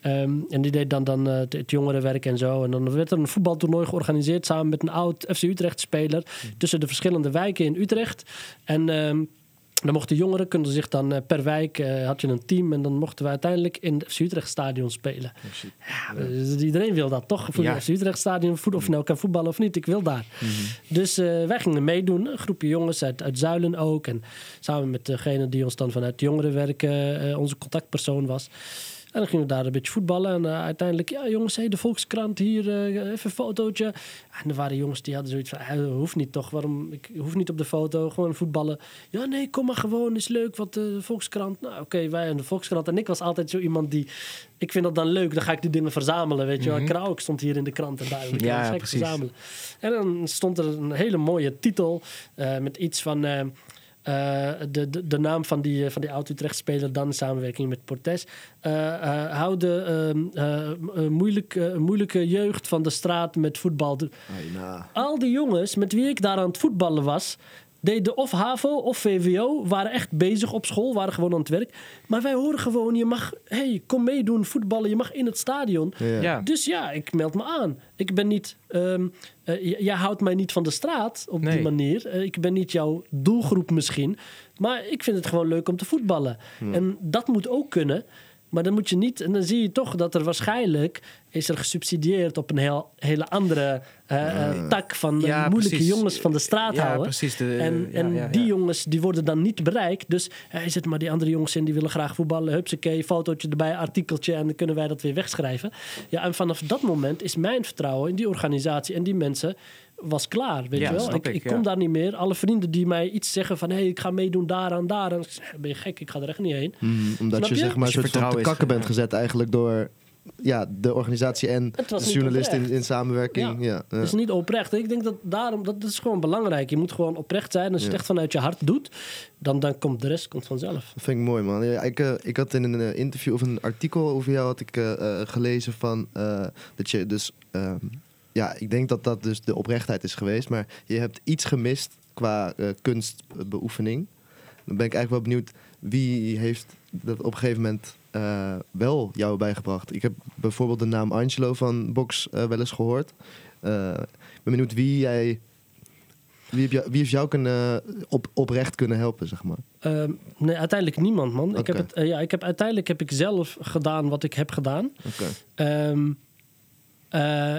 [SPEAKER 4] Ehm, en die deed dan, dan eh, het, jongerenwerk en zo. En dan werd er een voetbaltoernooi georganiseerd samen met een oud FC Utrecht-speler tussen de verschillende wijken in Utrecht. En ehm, dan mochten jongeren kunnen zich dan eh, per wijk eh, had je een team en dan mochten we uiteindelijk in het FC Utrecht stadion spelen. Ja, dus iedereen wil dat toch? Voor
[SPEAKER 1] Ja.
[SPEAKER 4] het FC Utrecht stadion, voet- of je nou kan voetballen of niet, ik wil daar. Dus eh, wij gingen meedoen, een groepje jongens uit, uit Zuilen ook. En samen met degene die ons dan vanuit jongerenwerk eh, eh, onze contactpersoon was. En dan gingen we daar een beetje voetballen. En eh, uiteindelijk, ja jongens, hey, de Volkskrant hier, eh, even een fotootje. En er waren jongens die hadden zoiets van, eh, hoeft niet toch, waarom, ik hoef niet op de foto, gewoon voetballen. Ja nee, kom maar gewoon, is leuk, wat de Volkskrant. Nou oké, wij en de Volkskrant. En ik was altijd zo iemand die, ik vind dat dan leuk, dan ga ik die dingen verzamelen, weet je wel. Krauk stond hier in de krant en daar
[SPEAKER 1] Ja,
[SPEAKER 4] ga ik
[SPEAKER 1] precies.
[SPEAKER 4] verzamelen. En dan stond er een hele mooie titel eh, met iets van... eh, de, de, de naam van die, eh, van die oud-Utrecht-speler dan in samenwerking met Portes. Eh hou de ehm, eh, eh, moeilijke, moeilijke jeugd van de straat met voetbal. Al die jongens met wie ik daar aan het voetballen was... deden of HAVO of VWO, waren echt bezig op school, waren gewoon aan het werk. Maar wij horen gewoon, je mag, hey, kom meedoen, voetballen, je mag in het stadion.
[SPEAKER 2] Ja.
[SPEAKER 1] Ja.
[SPEAKER 4] Dus ja, ik meld me aan. Ik ben niet. j- jij houdt mij niet van de straat op die manier. Eh, ik ben niet jouw doelgroep misschien. Maar ik vind het gewoon leuk om te voetballen. En dat moet ook kunnen. Maar dan moet je niet. En dan zie je toch dat er waarschijnlijk. is er gesubsidieerd op een heel, hele andere eh, eh, tak van eh,
[SPEAKER 1] Ja,
[SPEAKER 4] moeilijke
[SPEAKER 1] precies.
[SPEAKER 4] jongens van de straat
[SPEAKER 1] Ja,
[SPEAKER 4] houden.
[SPEAKER 1] precies. De-
[SPEAKER 4] en
[SPEAKER 1] ja,
[SPEAKER 4] en die jongens die worden dan niet bereikt. Dus hij zit maar die andere jongens in die willen graag voetballen. Hupsakee, fotootje erbij, artikeltje en dan kunnen wij dat weer wegschrijven. Ja, en vanaf dat moment is mijn vertrouwen in die organisatie en die mensen was klaar. Weet
[SPEAKER 1] Ja,
[SPEAKER 4] je wel? Ik,
[SPEAKER 1] ik,
[SPEAKER 4] ik kom
[SPEAKER 1] ja.
[SPEAKER 4] daar niet meer. Alle vrienden die mij iets zeggen van hé, hey, ik ga meedoen daaraan, daar. En ik zeg, ben je gek? Ik ga er echt niet heen.
[SPEAKER 2] Mm, omdat je,
[SPEAKER 4] je?
[SPEAKER 2] zeg maar
[SPEAKER 1] je
[SPEAKER 2] soort van te kakken bent
[SPEAKER 1] ja.
[SPEAKER 2] gezet eigenlijk door ja, de organisatie en
[SPEAKER 4] Het
[SPEAKER 2] de journalist in, samenwerking. Ja. Ja,
[SPEAKER 4] Dat is niet oprecht. Ik denk dat daarom, dat is gewoon belangrijk. Je moet gewoon oprecht zijn. Als je het echt vanuit je hart doet, dan, dan komt de rest komt vanzelf.
[SPEAKER 2] Dat vind ik mooi, man. Ja, ik, eh, ik had in een eh, interview of een artikel over jou had ik, eh, eh, gelezen van eh, dat je dus. ehm, ja, ik denk dat dat dus de oprechtheid is geweest. Maar je hebt iets gemist qua eh, kunstbeoefening. Dan ben ik eigenlijk wel benieuwd wie heeft dat op een gegeven moment eh, wel jou bijgebracht. Ik heb bijvoorbeeld de naam Angelo van Box eh, wel eens gehoord. Eh, ben benieuwd wie jij. Wie, heb jou, wie heeft jou kunnen, op, oprecht kunnen helpen, zeg maar?
[SPEAKER 4] Ehm, nee, uiteindelijk niemand, man. Ik heb het, ja, ik heb, uiteindelijk heb ik zelf gedaan wat ik heb gedaan.
[SPEAKER 2] Oké.
[SPEAKER 4] Ehm, eh,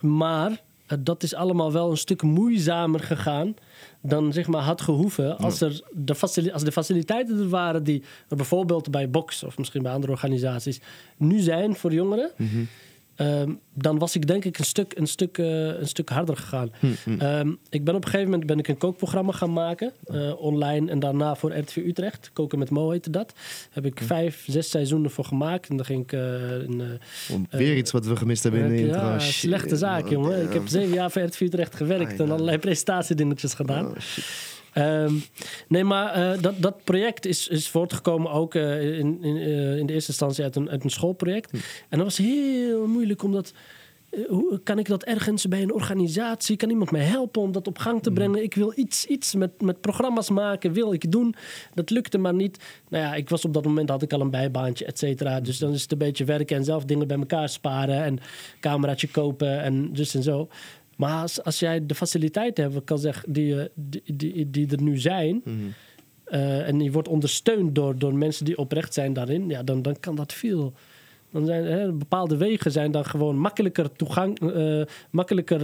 [SPEAKER 4] maar eh, dat is allemaal wel een stuk moeizamer gegaan dan zeg maar had gehoeven als, er de, facili- als de faciliteiten er waren die er bijvoorbeeld bij Box of misschien bij andere organisaties nu zijn voor jongeren.
[SPEAKER 2] Mhm.
[SPEAKER 4] Ehm, dan was ik denk ik een stuk, een stuk, eh, een stuk harder gegaan.
[SPEAKER 2] Hm, hm.
[SPEAKER 4] Ehm, ik ben op een gegeven moment ben ik een kookprogramma gaan maken. eh, online en daarna voor RTV Utrecht. Koken met Mo heette dat. Heb ik vijf, zes seizoenen voor gemaakt. En dan ging ik eh, in,
[SPEAKER 2] Weer iets wat we gemist hebben in de intro.
[SPEAKER 4] ja,
[SPEAKER 2] Shit,
[SPEAKER 4] slechte zaak, jongen. Ik heb zeven jaar voor RTV Utrecht gewerkt en allerlei presentatiedingetjes gedaan.
[SPEAKER 2] Oh,
[SPEAKER 4] Ehm, nee, maar eh, dat, dat project is, is voortgekomen ook eh, in, in, eh, in de eerste instantie uit een, uit een schoolproject.
[SPEAKER 2] Hm.
[SPEAKER 4] En dat was heel moeilijk omdat. hoe kan ik dat ergens bij een organisatie? Kan iemand mij helpen om dat op gang te
[SPEAKER 2] Hm.
[SPEAKER 4] brengen? Ik wil iets, iets met, met programma's maken, wil ik doen. Dat lukte maar niet. Nou ja, ik was op dat moment had ik al een bijbaantje, et cetera. Dus dan is het een beetje werken en zelf dingen bij elkaar sparen en cameraatje kopen en dus en zo. Maar als, als jij de faciliteiten hebt, kan zeggen, die, eh, die, die, die er nu zijn,
[SPEAKER 2] Mhm.
[SPEAKER 4] eh, en die wordt ondersteund door, door mensen die oprecht zijn daarin, ja, dan, dan kan dat veel. Dan zijn hè, bepaalde wegen zijn dan gewoon makkelijker, toegang, eh, makkelijker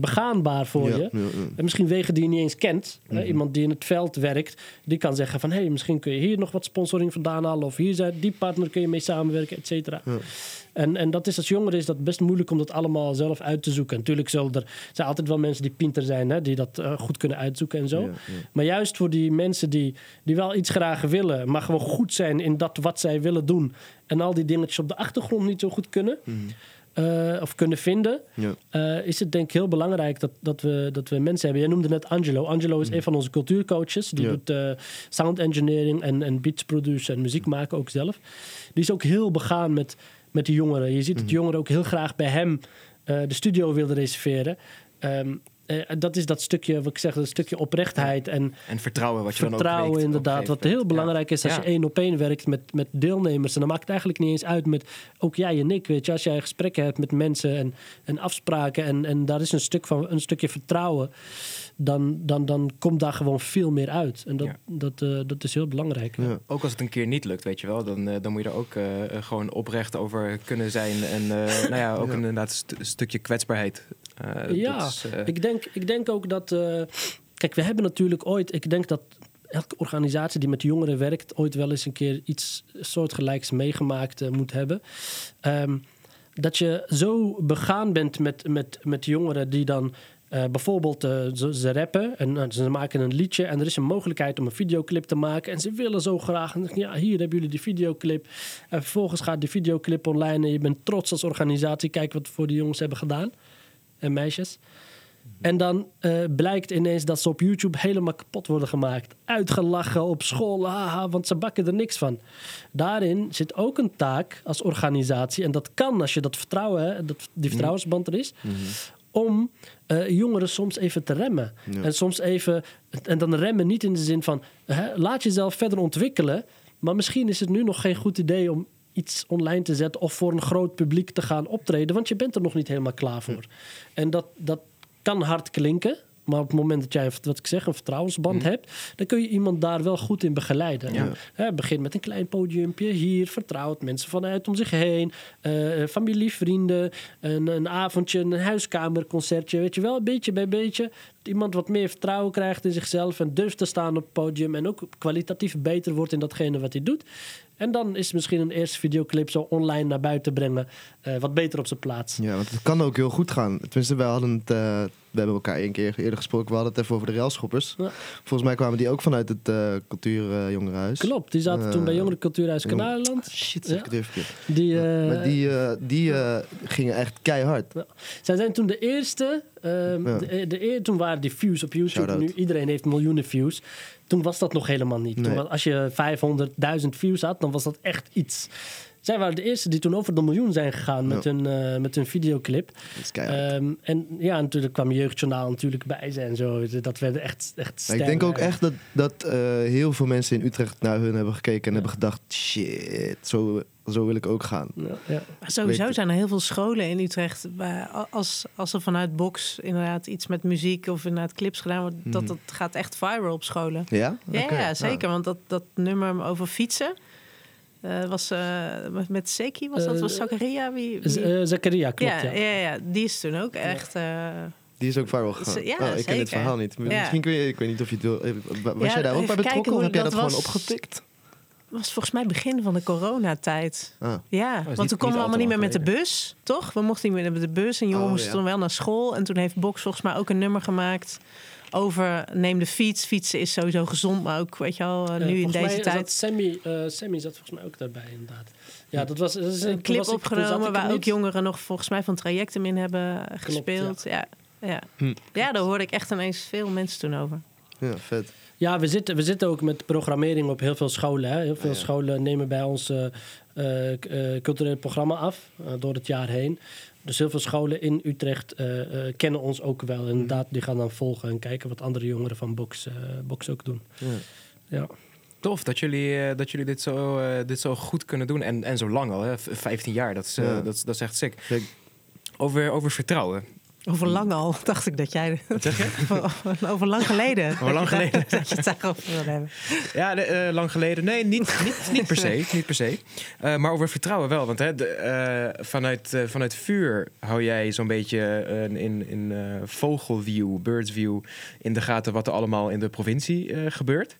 [SPEAKER 4] begaanbaar voor
[SPEAKER 2] Ja,
[SPEAKER 4] je.
[SPEAKER 2] ja, ja.
[SPEAKER 4] En misschien wegen die je niet eens kent. Hè,
[SPEAKER 2] Mhm.
[SPEAKER 4] iemand die in het veld werkt, die kan zeggen van... hé, hey, misschien kun je hier nog wat sponsoring vandaan halen... of hier zijn die partner kun je mee samenwerken, et cetera. En, en dat is als jongere is dat best moeilijk om dat allemaal zelf uit te zoeken. Natuurlijk zullen er zijn altijd wel mensen die pinter zijn... Hè, die dat eh, goed kunnen uitzoeken en zo.
[SPEAKER 2] Ja, ja.
[SPEAKER 4] Maar juist voor die mensen die, die wel iets graag willen... maar gewoon goed zijn in dat wat zij willen doen... en al die dingetjes op de achtergrond niet zo goed kunnen...
[SPEAKER 2] Mhm.
[SPEAKER 4] eh, of kunnen vinden...
[SPEAKER 2] Ja.
[SPEAKER 4] Eh, is het denk ik heel belangrijk dat, dat, we, dat we mensen hebben. Jij noemde net Angelo. Angelo is een van onze cultuurcoaches. Die
[SPEAKER 2] Ja.
[SPEAKER 4] doet sound engineering en, en beats produceren en muziek maken ook zelf. Die is ook heel begaan met, met de jongeren. Je ziet dat jongeren ook heel graag bij hem eh, de studio wilden reserveren. Ehm, eh, dat is dat stukje, wat ik zeg, dat stukje oprechtheid en
[SPEAKER 1] En vertrouwen wat je dan ook
[SPEAKER 4] vertrouwen inderdaad. Wat heel belangrijk is als
[SPEAKER 1] Ja.
[SPEAKER 4] je één op één werkt met, met deelnemers. En dan maakt het eigenlijk niet eens uit met ook jij en ik. Weet je, als jij gesprekken hebt met mensen en, en afspraken en, en daar is een, stuk van, een stukje vertrouwen, dan, dan, dan komt daar gewoon veel meer uit. En dat,
[SPEAKER 1] Ja.
[SPEAKER 4] dat, eh, dat is heel belangrijk.
[SPEAKER 2] Ja.
[SPEAKER 1] Ook als het een keer niet lukt, weet je wel, dan, eh, dan moet je er ook eh, gewoon oprecht over kunnen zijn. En eh, nou ja, ook
[SPEAKER 2] Ja.
[SPEAKER 1] inderdaad st- een stukje kwetsbaarheid. Eh,
[SPEAKER 4] Ja,
[SPEAKER 1] dat is, eh,
[SPEAKER 4] Ik denk, ik denk ook dat. eh, kijk, we hebben natuurlijk ooit. Ik denk dat elke organisatie die met jongeren werkt. ooit wel eens een keer iets soortgelijks meegemaakt moet hebben. Ehm, dat je zo begaan bent met, met, met jongeren die dan. Eh, bijvoorbeeld, eh, ze, ze rappen en eh, ze maken een liedje en er is een mogelijkheid om een videoclip te maken. En ze willen zo graag. En ja, hier hebben jullie die videoclip. En vervolgens gaat die videoclip online en je bent trots als organisatie. Kijk wat we voor die jongens hebben gedaan en meisjes. En dan eh, blijkt ineens dat ze op YouTube helemaal kapot worden gemaakt. Uitgelachen op school, haha, want ze bakken er niks van. Daarin zit ook een taak als organisatie. En dat kan als je dat vertrouwen, dat die vertrouwensband er is. Om eh, jongeren soms even te remmen.
[SPEAKER 2] Ja.
[SPEAKER 4] En soms even. En dan remmen niet in de zin van. Hè, laat jezelf verder ontwikkelen. Maar misschien is het nu nog geen goed idee om iets online te zetten. of voor een groot publiek te gaan optreden. Want je bent er nog niet helemaal klaar voor. En dat, dat kan hard klinken. Maar op het moment dat jij, wat ik zeg, een vertrouwensband hebt, dan kun je iemand daar wel goed in begeleiden.
[SPEAKER 1] Ja.
[SPEAKER 4] Hè, begin met een klein podiumpje hier, vertrouwd, mensen vanuit om zich heen, eh, familie, vrienden, een, een avondje, een huiskamerconcertje, weet je wel, beetje bij beetje. Iemand wat meer vertrouwen krijgt in zichzelf en durft te staan op het podium en ook kwalitatief beter wordt in datgene wat hij doet. En dan is misschien een eerste videoclip zo online naar buiten brengen eh, wat beter op zijn plaats.
[SPEAKER 2] Ja, want het kan ook heel goed gaan. Tenminste, wij hadden het, eh, we hebben elkaar één keer eerder gesproken. We hadden het even over de railschoppers.
[SPEAKER 4] Ja.
[SPEAKER 2] Volgens mij kwamen die ook vanuit het cultuur jongerenhuis.
[SPEAKER 4] Klopt, die zaten toen bij
[SPEAKER 2] Eh,
[SPEAKER 4] Jongeren Cultuurhuis
[SPEAKER 2] jong-
[SPEAKER 4] Kanalenland.
[SPEAKER 2] Ah, Shit, zeg
[SPEAKER 4] Ja.
[SPEAKER 2] ik verkeerd.
[SPEAKER 4] Die,
[SPEAKER 2] Ja, maar die, die gingen echt keihard.
[SPEAKER 4] Zij zijn toen de eerste. Ehm,
[SPEAKER 2] Ja.
[SPEAKER 4] de, de, eer- toen waren die views op YouTube. Nu iedereen heeft miljoenen views. Toen was dat nog helemaal niet. Toen
[SPEAKER 2] Nee.
[SPEAKER 4] als je 500.000 views had, dan was dat echt iets. Zij waren de eerste die toen over de miljoen zijn gegaan met,
[SPEAKER 2] Ja.
[SPEAKER 4] hun, eh, met hun videoclip.
[SPEAKER 2] Dat.
[SPEAKER 4] Ehm, en ja, natuurlijk kwam Jeugdjournaal natuurlijk bij ze en zo. Dat werd echt, echt
[SPEAKER 2] Maar ik
[SPEAKER 4] sterk.
[SPEAKER 2] denk ook echt dat, dat eh, heel veel mensen in Utrecht naar hun hebben gekeken en hebben gedacht: shit, zo, zo wil ik ook gaan.
[SPEAKER 4] Ja, ja.
[SPEAKER 3] Maar sowieso
[SPEAKER 2] Weet-
[SPEAKER 3] zijn er heel veel scholen in Utrecht. Waar, als, als er vanuit Box inderdaad iets met muziek of inderdaad clips gedaan wordt, dat
[SPEAKER 2] Mhm.
[SPEAKER 3] het gaat echt viral op scholen.
[SPEAKER 2] Ja?
[SPEAKER 3] Ja, zeker. Want dat, dat nummer over fietsen eh, was eh, met- met Seki, was dat?
[SPEAKER 4] Eh,
[SPEAKER 3] Was Zakaria? Wie,
[SPEAKER 4] eh, Zakaria, klopt.
[SPEAKER 3] ja,
[SPEAKER 4] Ja,
[SPEAKER 3] ja. Ja, die is toen ook echt. eh,
[SPEAKER 2] Die is ook viral gegaan.
[SPEAKER 3] Z- ja,
[SPEAKER 2] oh, ik ken dit verhaal niet.
[SPEAKER 3] Ja.
[SPEAKER 2] Misschien kun je, ik weet niet of je het wil. eh, Was
[SPEAKER 3] Ja,
[SPEAKER 2] jij daar ook bij betrokken of heb jij
[SPEAKER 3] dat
[SPEAKER 2] dat gewoon opgepikt?
[SPEAKER 3] Was volgens mij begin van de coronatijd.
[SPEAKER 2] Ah,
[SPEAKER 3] Ja,
[SPEAKER 1] niet-
[SPEAKER 3] want toen konden we allemaal niet meer met de bus, toch? We mochten niet meer met de bus en jongen
[SPEAKER 2] Oh,
[SPEAKER 3] moesten
[SPEAKER 2] ja.
[SPEAKER 3] dan wel naar school. En toen heeft Box volgens mij ook een nummer gemaakt over neem de fiets. Fietsen is sowieso gezond, maar ook, weet je wel, eh,
[SPEAKER 4] Eh,
[SPEAKER 3] nu in
[SPEAKER 4] volgens mij
[SPEAKER 3] deze
[SPEAKER 4] zat
[SPEAKER 3] tijd.
[SPEAKER 4] Sammy, eh, Sammy zat volgens mij ook daarbij, inderdaad. Ja, dat was, dat is,
[SPEAKER 3] Een
[SPEAKER 4] toen
[SPEAKER 3] clip
[SPEAKER 4] was ik- toen zat ik
[SPEAKER 3] opgenomen waar ook
[SPEAKER 4] niet.
[SPEAKER 3] jongeren nog volgens mij van trajecten in hebben gespeeld. Ja. Ja.
[SPEAKER 2] Hm.
[SPEAKER 3] ja, daar hoorde ik echt ineens veel mensen toen over.
[SPEAKER 2] ja, vet.
[SPEAKER 4] Ja, we zitten, we zitten ook met programmering op heel veel scholen. Hè. Heel veel
[SPEAKER 2] Ah, ja.
[SPEAKER 4] scholen nemen bij ons eh, eh, k- eh, cultureel programma af eh, door het jaar heen. Dus heel veel scholen in Utrecht eh, eh, kennen ons ook wel. En inderdaad, die gaan dan volgen en kijken wat andere jongeren van Box, eh, Box ook doen.
[SPEAKER 2] Ja.
[SPEAKER 4] Ja.
[SPEAKER 1] Tof dat jullie, eh, dat jullie dit, zo, eh, dit zo goed kunnen doen. En, en zo lang al, hè? V- 15 jaar. Dat is, eh,
[SPEAKER 2] Ja.
[SPEAKER 1] dat, is- dat is echt sick. Over, over vertrouwen.
[SPEAKER 3] Over lang al, dacht ik dat jij...
[SPEAKER 1] Wat zeg je?
[SPEAKER 3] Over, over lang geleden.
[SPEAKER 1] Over lang geleden.
[SPEAKER 3] dat je het daarover wilde hebben.
[SPEAKER 1] Ja, de, eh, lang geleden. Nee, niet, niet, niet per se. Niet per se. Eh, maar over vertrouwen wel. Want hè, de, eh, vanuit, vanuit vuur hou jij zo'n beetje in, in vogelview, birdsview... in de gaten wat er allemaal in de provincie gebeurt.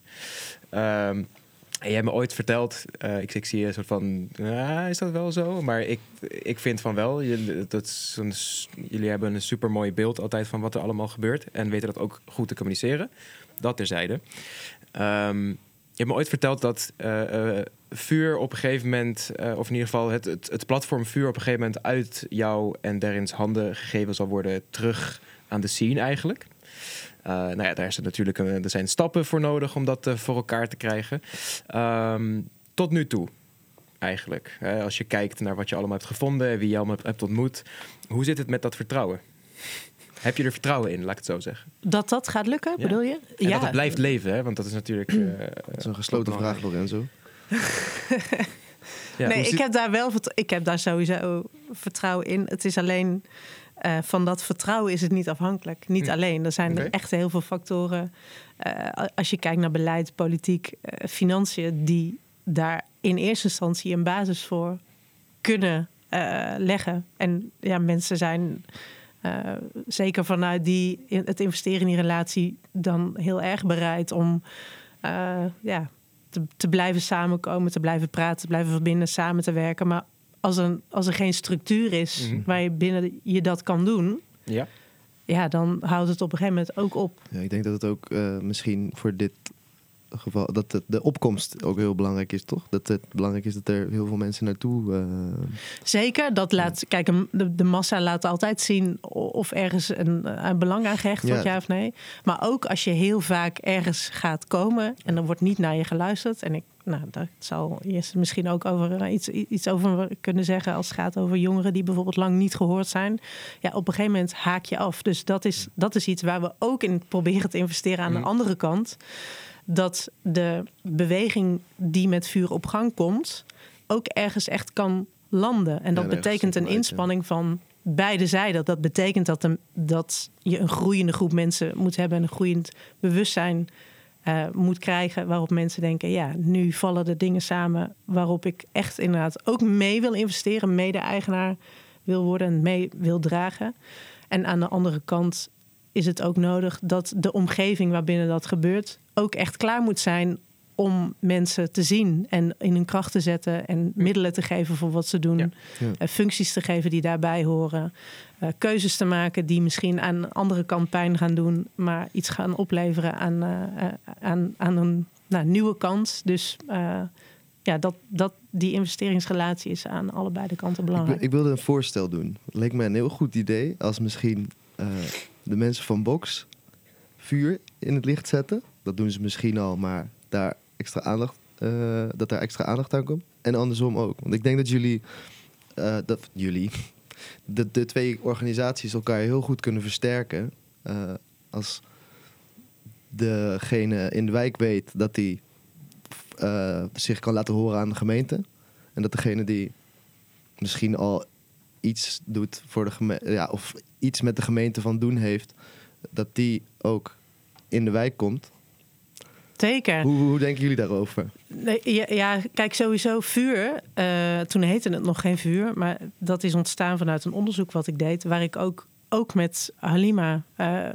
[SPEAKER 1] Ehm, en jij hebt me ooit verteld, eh, ik, ik zie een soort van, ja, is dat wel zo? Maar ik, ik vind van wel, jullie, dat jullie hebben een super mooi beeld altijd van wat er allemaal gebeurt. En weten dat ook goed te communiceren. Dat terzijde. Ehm, je hebt me ooit verteld dat eh, eh, vuur op een gegeven moment, of in ieder geval het, het, het platform vuur op een gegeven moment uit jou en Derins handen gegeven zal worden terug aan de scene eigenlijk. Eh, nou ja, daar, is er, natuurlijk een, er zijn stappen voor nodig om dat eh, voor elkaar te krijgen. Ehm, tot nu toe, eigenlijk. Als je kijkt naar wat je allemaal hebt gevonden, wie je allemaal hebt ontmoet. Hoe zit het met dat vertrouwen? Heb je er vertrouwen in, laat ik het zo zeggen?
[SPEAKER 3] Dat dat gaat lukken,
[SPEAKER 1] Ja.
[SPEAKER 3] bedoel je?
[SPEAKER 1] En dat het blijft leven, hè? want dat is natuurlijk... eh,
[SPEAKER 2] dat is een gesloten vraag, Lorenzo.
[SPEAKER 1] ja.
[SPEAKER 3] nee, ik heb daar wel ik heb daar sowieso vertrouwen in. Het is alleen eh, van dat vertrouwen is het niet afhankelijk. Niet
[SPEAKER 1] Hm.
[SPEAKER 3] alleen. Er zijn
[SPEAKER 1] Oké.
[SPEAKER 3] echt heel veel factoren. eh, als je kijkt naar beleid, politiek, eh, financiën, die daar in eerste instantie een basis voor kunnen leggen. En ja, mensen zijn zeker vanuit die, het investeren in die relatie dan heel erg bereid om ja, te, te blijven samenkomen, te blijven praten, te blijven verbinden, samen te werken. Maar als, een, als er geen structuur is
[SPEAKER 1] Mhm.
[SPEAKER 3] waar je binnen je dat kan doen,
[SPEAKER 1] Ja?
[SPEAKER 3] ja, dan houdt het op een gegeven moment ook op.
[SPEAKER 2] Ja, ik denk dat het ook eh, misschien voor dit geval dat de opkomst ook heel belangrijk is, toch? Dat het belangrijk is dat er heel veel mensen naartoe. eh,
[SPEAKER 3] Zeker, dat laat, kijk, de, de massa laat altijd zien of ergens een, een belang aan gehecht wordt,
[SPEAKER 2] Ja.
[SPEAKER 3] ja of nee. Maar ook als je heel vaak ergens gaat komen en er wordt niet naar je geluisterd. En ik, nou, daar zal Jesse misschien ook over eh, iets, iets over kunnen zeggen als het gaat over jongeren die bijvoorbeeld lang niet gehoord zijn. Ja, op een gegeven moment haak je af. Dus dat is, dat is iets waar we ook in proberen te investeren aan de andere kant. Dat de beweging die met vuur op gang komt, ook ergens echt kan landen. En dat betekent een inspanning van beide zijden. Dat betekent dat, een, dat je een groeiende groep mensen moet hebben en een groeiend bewustzijn eh, moet krijgen. Waarop mensen denken: ja, nu vallen de dingen samen. Waarop ik echt inderdaad ook mee wil investeren, mede-eigenaar wil worden en mee wil dragen. En aan de andere kant is het ook nodig dat de omgeving waarbinnen dat gebeurt ook echt klaar moet zijn om mensen te zien en in hun kracht te zetten en middelen te geven voor wat ze doen,
[SPEAKER 1] Ja.
[SPEAKER 2] Ja.
[SPEAKER 3] Eh, functies te geven die daarbij horen, eh, keuzes te maken die misschien aan de andere kant pijn gaan doen, maar iets gaan opleveren aan, eh, aan, aan een nou, nieuwe kans. Dus eh, ja, dat, dat die investeringsrelatie is aan allebei de kanten belangrijk.
[SPEAKER 2] ik wilde een voorstel doen. Het leek me een heel goed idee als misschien eh, de mensen van Box vuur in het licht zetten. Dat doen ze misschien al, maar daar extra aandacht, eh, dat daar extra aandacht aan komt. En andersom ook. Want ik denk dat jullie, eh, dat jullie, de, de twee organisaties elkaar heel goed kunnen versterken. eh, als degene in de wijk weet dat hij zich kan laten horen aan de gemeente. En dat degene die misschien al iets doet voor de gemeente, ja, of iets met de gemeente van doen heeft, dat die ook in de wijk komt.
[SPEAKER 3] Zeker.
[SPEAKER 2] Hoe, hoe denken jullie daarover?
[SPEAKER 3] Nee, ja, ja, kijk, sowieso vuur. eh, toen heette het nog geen vuur, maar dat is ontstaan vanuit een onderzoek wat ik deed, waar ik ook, ook met Halima eh,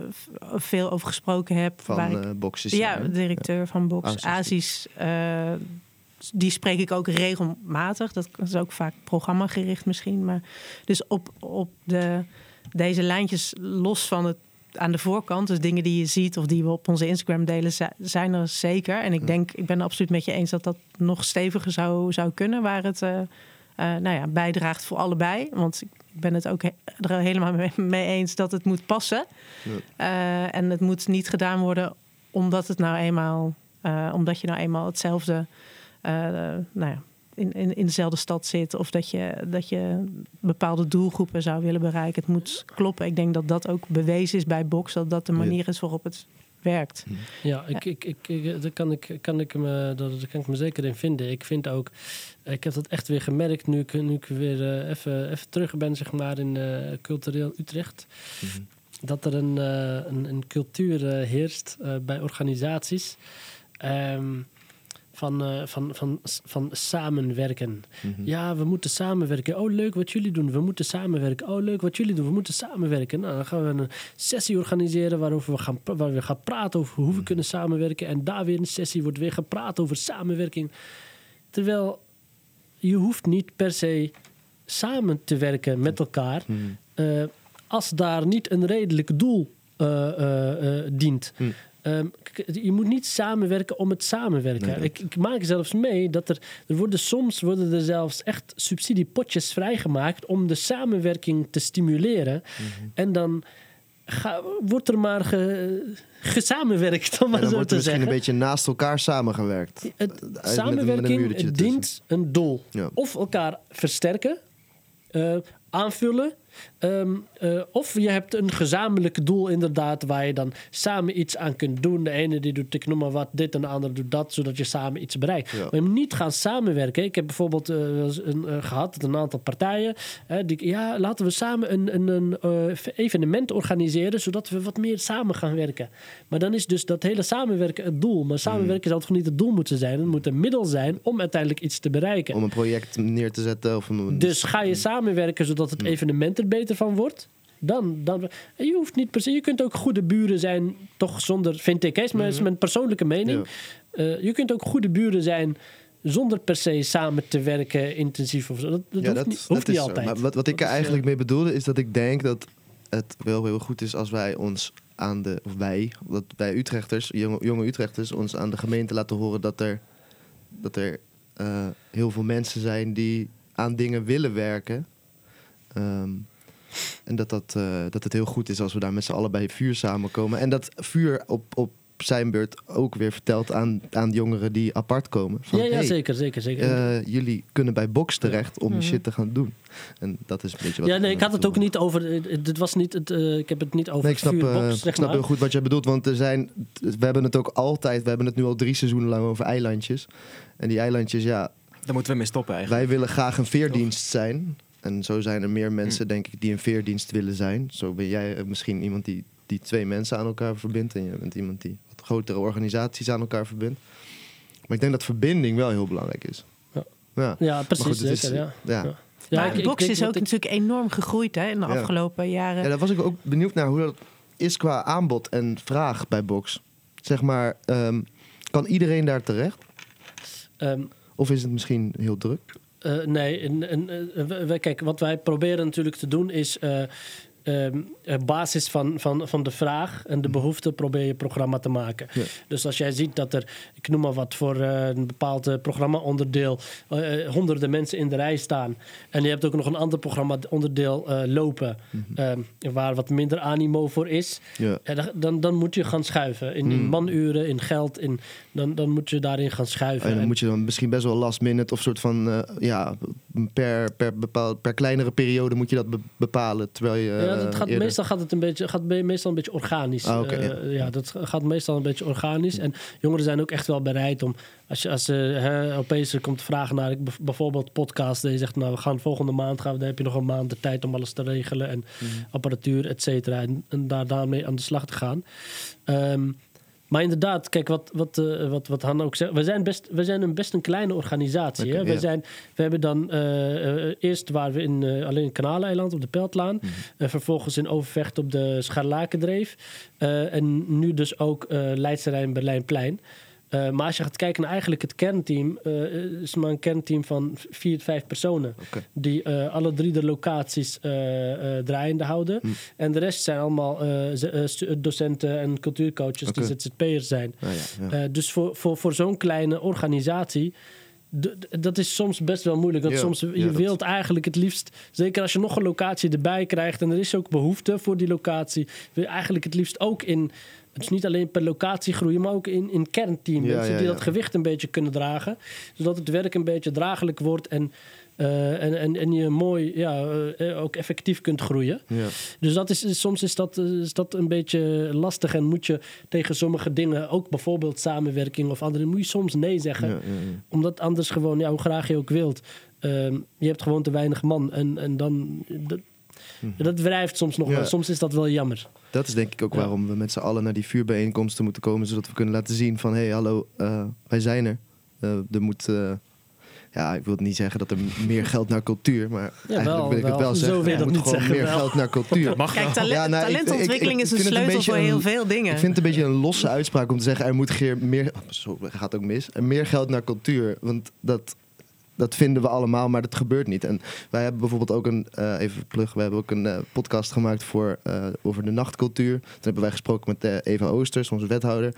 [SPEAKER 3] veel over gesproken heb.
[SPEAKER 2] Van
[SPEAKER 3] waar ik,
[SPEAKER 2] eh boxes.
[SPEAKER 3] ja, de directeur van Box,
[SPEAKER 2] Aziz.
[SPEAKER 3] Aziz. die spreek ik ook regelmatig. Dat is ook vaak programmagericht misschien. Maar dus op, op de, deze lijntjes los van het aan de voorkant, dus dingen die je ziet of die we op onze Instagram delen, zi- zijn er zeker. En ik denk, ik ben het absoluut met je eens dat dat nog steviger zou, zou kunnen, waar het eh, eh, nou ja, bijdraagt voor allebei. Want ik ben het ook he- er helemaal mee, mee eens dat het moet passen. Eh, en het moet niet gedaan worden omdat het nou eenmaal, omdat je nou eenmaal hetzelfde, nou ja, in, in, in dezelfde stad zit of dat je, dat je bepaalde doelgroepen zou willen bereiken. Het moet kloppen. Ik denk dat dat ook bewezen is bij box, dat dat de manier is waarop het werkt.
[SPEAKER 4] Ja, ik, ik, ik, ik, daar kan ik, kan ik me, daar kan ik me zeker in vinden. Ik vind ook, ik heb dat echt weer gemerkt nu ik, nu ik weer eh, even, even terug ben, zeg maar, in eh, cultureel Utrecht. Dat er een, eh, een, een cultuur heerst eh, bij organisaties. ehm, van, eh, van, van, van samenwerken. Ja, we moeten samenwerken. Oh, leuk wat jullie doen. We moeten samenwerken. Oh, leuk wat jullie doen. We moeten samenwerken. Nou, dan gaan we een sessie organiseren waarover we gaan, waar we gaan praten over hoe we kunnen samenwerken. En daar weer een sessie wordt weer gepraat over samenwerking. Terwijl je hoeft niet per se samen te werken met elkaar. eh, als daar niet een redelijk doel eh, dient.
[SPEAKER 2] Hm.
[SPEAKER 4] Ehm, je moet niet samenwerken om het samenwerken.
[SPEAKER 2] Nee,
[SPEAKER 4] ik, ik maak zelfs mee dat er, er worden soms worden er zelfs echt subsidiepotjes vrijgemaakt om de samenwerking te stimuleren.
[SPEAKER 2] Mhm.
[SPEAKER 4] En dan ga, wordt er maar ge, gesamenwerkt, om maar
[SPEAKER 2] dan
[SPEAKER 4] zo
[SPEAKER 2] wordt er misschien een beetje naast elkaar samengewerkt.
[SPEAKER 4] Het,
[SPEAKER 2] Met- met een
[SPEAKER 4] samenwerking dient een doel.
[SPEAKER 2] Ja.
[SPEAKER 4] Of elkaar versterken, eh, aanvullen. Ehm, eh, of je hebt een gezamenlijk doel inderdaad... waar je dan samen iets aan kunt doen. De ene die doet, ik noem maar wat, dit en de andere doet dat... zodat je samen iets bereikt.
[SPEAKER 2] Ja.
[SPEAKER 4] Maar je moet niet gaan samenwerken. Ik heb bijvoorbeeld eh, een, eh, gehad dat een aantal partijen... die, ja, laten we samen een, een, een evenement organiseren... zodat we wat meer samen gaan werken. Maar dan is dus dat hele samenwerken het doel. Maar samenwerken zou toch niet het doel moeten zijn. Het moet een middel zijn om uiteindelijk iets te bereiken.
[SPEAKER 2] Om een project neer te zetten. Of een,
[SPEAKER 4] Dus ga je samenwerken zodat het evenement er beter van wordt? Dan, dan, je hoeft niet per se, je kunt ook goede buren zijn, toch zonder, vind ik, hè, is mijn, is mijn persoonlijke mening. Eh, je kunt ook goede buren zijn zonder per se samen te werken intensief of zo. Dat, dat hoeft, niet, hoeft
[SPEAKER 2] is
[SPEAKER 4] niet altijd.
[SPEAKER 2] Maar wat, wat ik
[SPEAKER 4] Dat
[SPEAKER 2] er
[SPEAKER 4] is,
[SPEAKER 2] eigenlijk
[SPEAKER 4] eh,
[SPEAKER 2] mee bedoelde is dat ik denk dat het wel heel goed is als wij ons aan de, of wij, dat wij Utrechters, jonge, jonge Utrechters, ons aan de gemeente laten horen dat er, dat er eh, heel veel mensen zijn die aan dingen willen werken. Ehm, en dat, dat, eh, dat het heel goed is als we daar met z'n allen bij vuur samenkomen. En dat vuur op, op zijn beurt ook weer vertelt aan, aan jongeren die apart komen. Van,
[SPEAKER 4] ja, ja,
[SPEAKER 2] hey,
[SPEAKER 4] zeker, zeker, zeker.
[SPEAKER 2] eh, jullie kunnen bij Box terecht om je
[SPEAKER 3] Mhm.
[SPEAKER 2] shit te gaan doen. En dat is een beetje wat
[SPEAKER 4] ja, nee, ik had het ook niet over. eh, Dit was niet het. eh, ik heb het niet over
[SPEAKER 2] Nee, ik snap,
[SPEAKER 4] vuurbox,
[SPEAKER 2] eh,
[SPEAKER 4] zeg
[SPEAKER 2] ik snap
[SPEAKER 4] maar.
[SPEAKER 2] heel goed wat jij bedoelt. Want er zijn, we hebben het ook altijd, we hebben het nu al drie seizoenen lang over eilandjes. En die eilandjes, ja,
[SPEAKER 1] Daar moeten we mee stoppen eigenlijk.
[SPEAKER 2] wij willen graag een veerdienst zijn. En zo zijn er meer mensen,
[SPEAKER 1] Hm.
[SPEAKER 2] denk ik, die een veerdienst willen zijn. Zo ben jij eh, misschien iemand die, die twee mensen aan elkaar verbindt. En je bent iemand die wat grotere organisaties aan elkaar verbindt. Maar ik denk dat verbinding wel heel belangrijk is.
[SPEAKER 4] Ja.
[SPEAKER 2] ja.
[SPEAKER 4] Ja, precies.
[SPEAKER 2] Goed, is-
[SPEAKER 4] zeker, ja.
[SPEAKER 2] ja.
[SPEAKER 4] Ja. Ja,
[SPEAKER 3] maar box is ook
[SPEAKER 4] ik-
[SPEAKER 3] natuurlijk enorm gegroeid hè, in de
[SPEAKER 2] Ja.
[SPEAKER 3] afgelopen jaren.
[SPEAKER 2] Ja, daar was ik ook benieuwd naar hoe dat is qua aanbod en vraag bij Box. Zeg maar, ehm, kan iedereen daar terecht?
[SPEAKER 4] ehm,
[SPEAKER 2] Of is het misschien heel druk?
[SPEAKER 4] Eh, nee, en, eh, kijk, wat wij proberen natuurlijk te doen is. Eh, ehm, op basis van, van, van de vraag en de behoefte probeer je programma te maken.
[SPEAKER 2] Ja.
[SPEAKER 4] Dus als jij ziet dat er, ik noem maar wat, voor eh, een bepaald eh, programma-onderdeel eh, honderden mensen in de rij staan. En je hebt ook nog een ander programma-onderdeel eh, lopen, ehm, waar wat minder animo voor is.
[SPEAKER 2] Ja.
[SPEAKER 4] Dan- dan, dan moet je gaan schuiven. In, in
[SPEAKER 2] Mm.
[SPEAKER 4] manuren, in geld, in, dan, dan moet je daarin gaan schuiven.
[SPEAKER 2] En dan
[SPEAKER 4] En-
[SPEAKER 2] moet je dan misschien best wel last minute of soort van, eh, ja, per, per, bepaal, per kleinere periode moet je dat be- bepalen. Terwijl je.
[SPEAKER 4] Ja, dat
[SPEAKER 2] eh,
[SPEAKER 4] gaat,
[SPEAKER 2] eerder-
[SPEAKER 4] meestal gaat het een beetje, gaat me- meestal een beetje organisch.
[SPEAKER 2] Ah,
[SPEAKER 4] Eh,
[SPEAKER 2] ja.
[SPEAKER 4] ja. dat gaat meestal een beetje organisch. En jongeren zijn ook echt wel bereid om, als je als, ze hè, opeens komt vragen naar bijvoorbeeld podcast, je zegt, nou we gaan volgende maand gaan, dan heb je nog een maand de tijd om alles te regelen en
[SPEAKER 2] Mhm.
[SPEAKER 4] apparatuur, et cetera, en, en daar daarmee aan de slag te gaan. Ehm, maar inderdaad, kijk wat, wat, eh, wat, wat Han ook zegt. We zijn, best, we zijn een best een kleine organisatie. Hè? We,
[SPEAKER 2] ja.
[SPEAKER 4] zijn, we hebben dan eh, eh, eerst waren we in, alleen in Kanaleiland op de Peltlaan.
[SPEAKER 2] Mhm.
[SPEAKER 4] En vervolgens in Overvecht op de Scharlakendreef. En nu dus ook Leidse Rijn Berlijnplein. Eh, maar als je gaat kijken naar eigenlijk het kernteam, eh, is maar een kernteam van vier, vijf personen. Die eh, alle drie de locaties draaiende houden.
[SPEAKER 2] Hm.
[SPEAKER 4] En de rest zijn allemaal docenten en cultuurcoaches
[SPEAKER 2] Oké.
[SPEAKER 4] die ZZP'ers zijn.
[SPEAKER 2] Ah, ja, ja.
[SPEAKER 4] Dus voor, voor, voor zo'n kleine organisatie. Dat is soms best wel moeilijk. Want
[SPEAKER 2] Ja,
[SPEAKER 4] soms je
[SPEAKER 2] ja, dat-
[SPEAKER 4] wilt eigenlijk het liefst, zeker als je nog een locatie erbij krijgt en er is ook behoefte voor die locatie, wil je eigenlijk het liefst ook in, dus niet alleen per locatie groeien, maar ook in, in kernteam.
[SPEAKER 2] Ja,
[SPEAKER 4] mensen
[SPEAKER 2] ja,
[SPEAKER 4] die dat gewicht een beetje kunnen dragen, zodat het werk een beetje draaglijk wordt en, eh, en, en, en je mooi, ja, eh, ook effectief kunt groeien.
[SPEAKER 2] ja.
[SPEAKER 4] Dus dat is, soms is dat, is dat een beetje lastig en moet je tegen sommige dingen, ook bijvoorbeeld samenwerking of andere, moet je soms nee zeggen. Omdat anders gewoon, ja, hoe graag je ook wilt, ehm, je hebt gewoon te weinig man. En, en dan, dat, dat wrijft soms nog
[SPEAKER 2] Ja.
[SPEAKER 4] wel. Soms is dat wel jammer.
[SPEAKER 2] Dat is denk ik ook
[SPEAKER 4] Ja.
[SPEAKER 2] waarom we met z'n allen naar die vuurbijeenkomsten moeten komen. Zodat we kunnen laten zien van... hé, hey, hallo, eh, wij zijn er. Eh, er moet... eh, ja, ik wil niet zeggen dat er meer geld naar cultuur... maar eigenlijk
[SPEAKER 4] wel,
[SPEAKER 2] wil ik het
[SPEAKER 4] wel.
[SPEAKER 2] wel
[SPEAKER 4] Zo
[SPEAKER 2] zeggen.
[SPEAKER 4] wil je dat
[SPEAKER 2] moet
[SPEAKER 4] niet
[SPEAKER 2] gewoon
[SPEAKER 4] zeggen,
[SPEAKER 2] meer
[SPEAKER 4] wel.
[SPEAKER 2] geld naar cultuur.
[SPEAKER 1] Mag
[SPEAKER 3] Kijk,
[SPEAKER 1] wel.
[SPEAKER 3] talent,
[SPEAKER 2] Ja, nou, ik-
[SPEAKER 3] talentontwikkeling
[SPEAKER 2] ik-
[SPEAKER 3] is een
[SPEAKER 2] ik
[SPEAKER 3] sleutel voor
[SPEAKER 2] een-
[SPEAKER 3] heel veel dingen.
[SPEAKER 2] Ik vind het een beetje een losse uitspraak om te zeggen... er moet geer- meer... oh, Zo gaat ook mis. Er meer geld naar cultuur. Want dat, dat vinden we allemaal, maar dat gebeurt niet. En wij hebben bijvoorbeeld ook een... eh, even plug, we hebben ook een eh, podcast gemaakt voor, eh, over de nachtcultuur. Toen hebben wij gesproken met Eva Oosters, onze wethouder.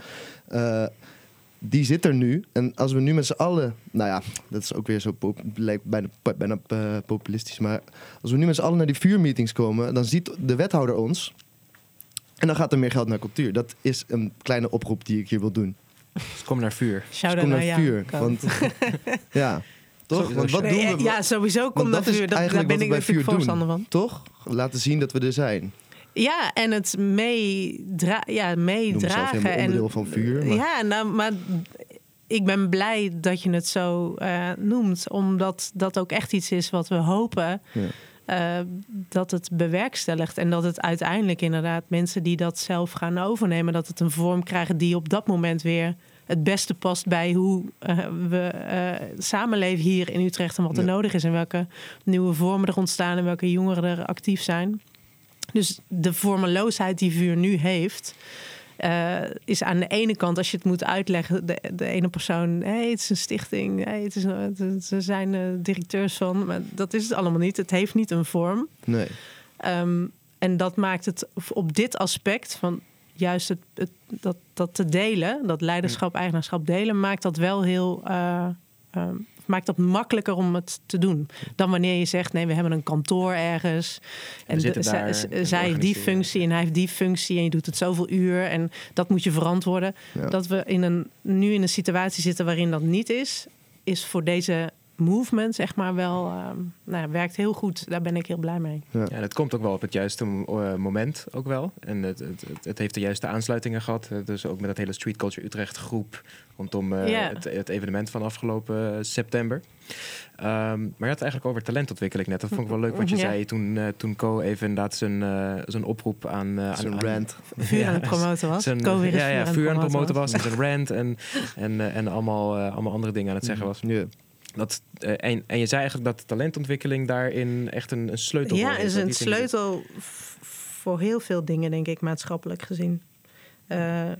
[SPEAKER 2] Eh, die zit er nu. En als we nu met z'n allen... Nou ja, dat is ook weer zo pop- lijkt bijna, bijna eh, populistisch. Maar als we nu met z'n allen naar die vuurmeetings komen... dan ziet de wethouder ons... En dan gaat er meer geld naar cultuur. Dat is een kleine oproep die ik hier wil doen.
[SPEAKER 1] Dus kom naar vuur.
[SPEAKER 2] Kom
[SPEAKER 3] naar
[SPEAKER 2] vuur. Want, ja, toch?
[SPEAKER 1] Sowieso
[SPEAKER 2] Want wat
[SPEAKER 3] Nee,
[SPEAKER 2] doen we?
[SPEAKER 3] Ja, sowieso komt
[SPEAKER 2] dat
[SPEAKER 3] vuur. Dat, daar ben ik natuurlijk
[SPEAKER 2] vuur
[SPEAKER 3] voorstander
[SPEAKER 2] doen.
[SPEAKER 3] van.
[SPEAKER 2] Toch? Laten zien dat we er zijn.
[SPEAKER 3] Ja, en het meedra ja,
[SPEAKER 2] Ik noem
[SPEAKER 3] meedragen.
[SPEAKER 2] helemaal
[SPEAKER 3] en,
[SPEAKER 2] onderdeel van vuur. Maar,
[SPEAKER 3] Ja, nou, maar ik ben blij dat je het zo eh, noemt. Omdat dat ook echt iets is wat we hopen
[SPEAKER 2] Ja.
[SPEAKER 3] eh, dat het bewerkstelligt. En dat het uiteindelijk inderdaad mensen die dat zelf gaan overnemen... dat het een vorm krijgen die op dat moment weer het beste past bij hoe eh, we eh, samenleven hier in Utrecht en wat er
[SPEAKER 2] Ja.
[SPEAKER 3] nodig is en welke nieuwe vormen er ontstaan en welke jongeren er actief zijn. Dus de vormeloosheid die vuur nu heeft, eh, is aan de ene kant, als je het moet uitleggen, de, de ene persoon, hey, het is een stichting, hey, het is, ze zijn directeurs van, maar dat is het allemaal niet. Het heeft niet een vorm.
[SPEAKER 2] Nee.
[SPEAKER 3] Ehm, en dat maakt het op dit aspect van juist het, het- dat, dat te delen, dat leiderschap, eigenaarschap delen, maakt dat wel heel. eh, ehm, maakt dat makkelijker om het te doen. Dan wanneer je zegt: nee, we hebben een kantoor ergens. En
[SPEAKER 1] zitten
[SPEAKER 3] de-
[SPEAKER 1] daar
[SPEAKER 3] zij,
[SPEAKER 1] en
[SPEAKER 3] zij heeft die functie en hij heeft die functie en je doet het zoveel uur en dat moet je verantwoorden.
[SPEAKER 2] Ja.
[SPEAKER 3] Dat we in een, nu in een situatie zitten waarin dat niet is, is voor deze movement zeg maar wel, ehm, nou, ja, werkt heel goed. Daar ben ik heel blij mee.
[SPEAKER 1] Ja, en het komt ook wel op het juiste eh, moment ook wel. En het, het, het, heeft de juiste aansluitingen gehad. Eh, Dus ook met dat hele Street Culture Utrecht groep rondom eh, het, het evenement van afgelopen september. Ehm, maar je had het eigenlijk over talentontwikkeling net. Dat vond ik wel leuk wat je
[SPEAKER 3] Ja.
[SPEAKER 1] zei toen, toen Co even inderdaad zijn, zijn oproep aan... aan aan-
[SPEAKER 2] rant.
[SPEAKER 3] vuur aan het promoten was.
[SPEAKER 1] zijn- ja, ja, vuur aan het promoten was.
[SPEAKER 3] was.
[SPEAKER 1] En zijn rant en, en, en allemaal, allemaal andere dingen aan het zeggen was.
[SPEAKER 2] Ja.
[SPEAKER 1] Dat, eh, en, en je zei eigenlijk dat talentontwikkeling daarin echt een, een sleutel
[SPEAKER 3] Ja, is
[SPEAKER 1] dat
[SPEAKER 3] een
[SPEAKER 1] die dingen-
[SPEAKER 3] sleutel voor heel veel dingen, denk ik, maatschappelijk gezien. Eh,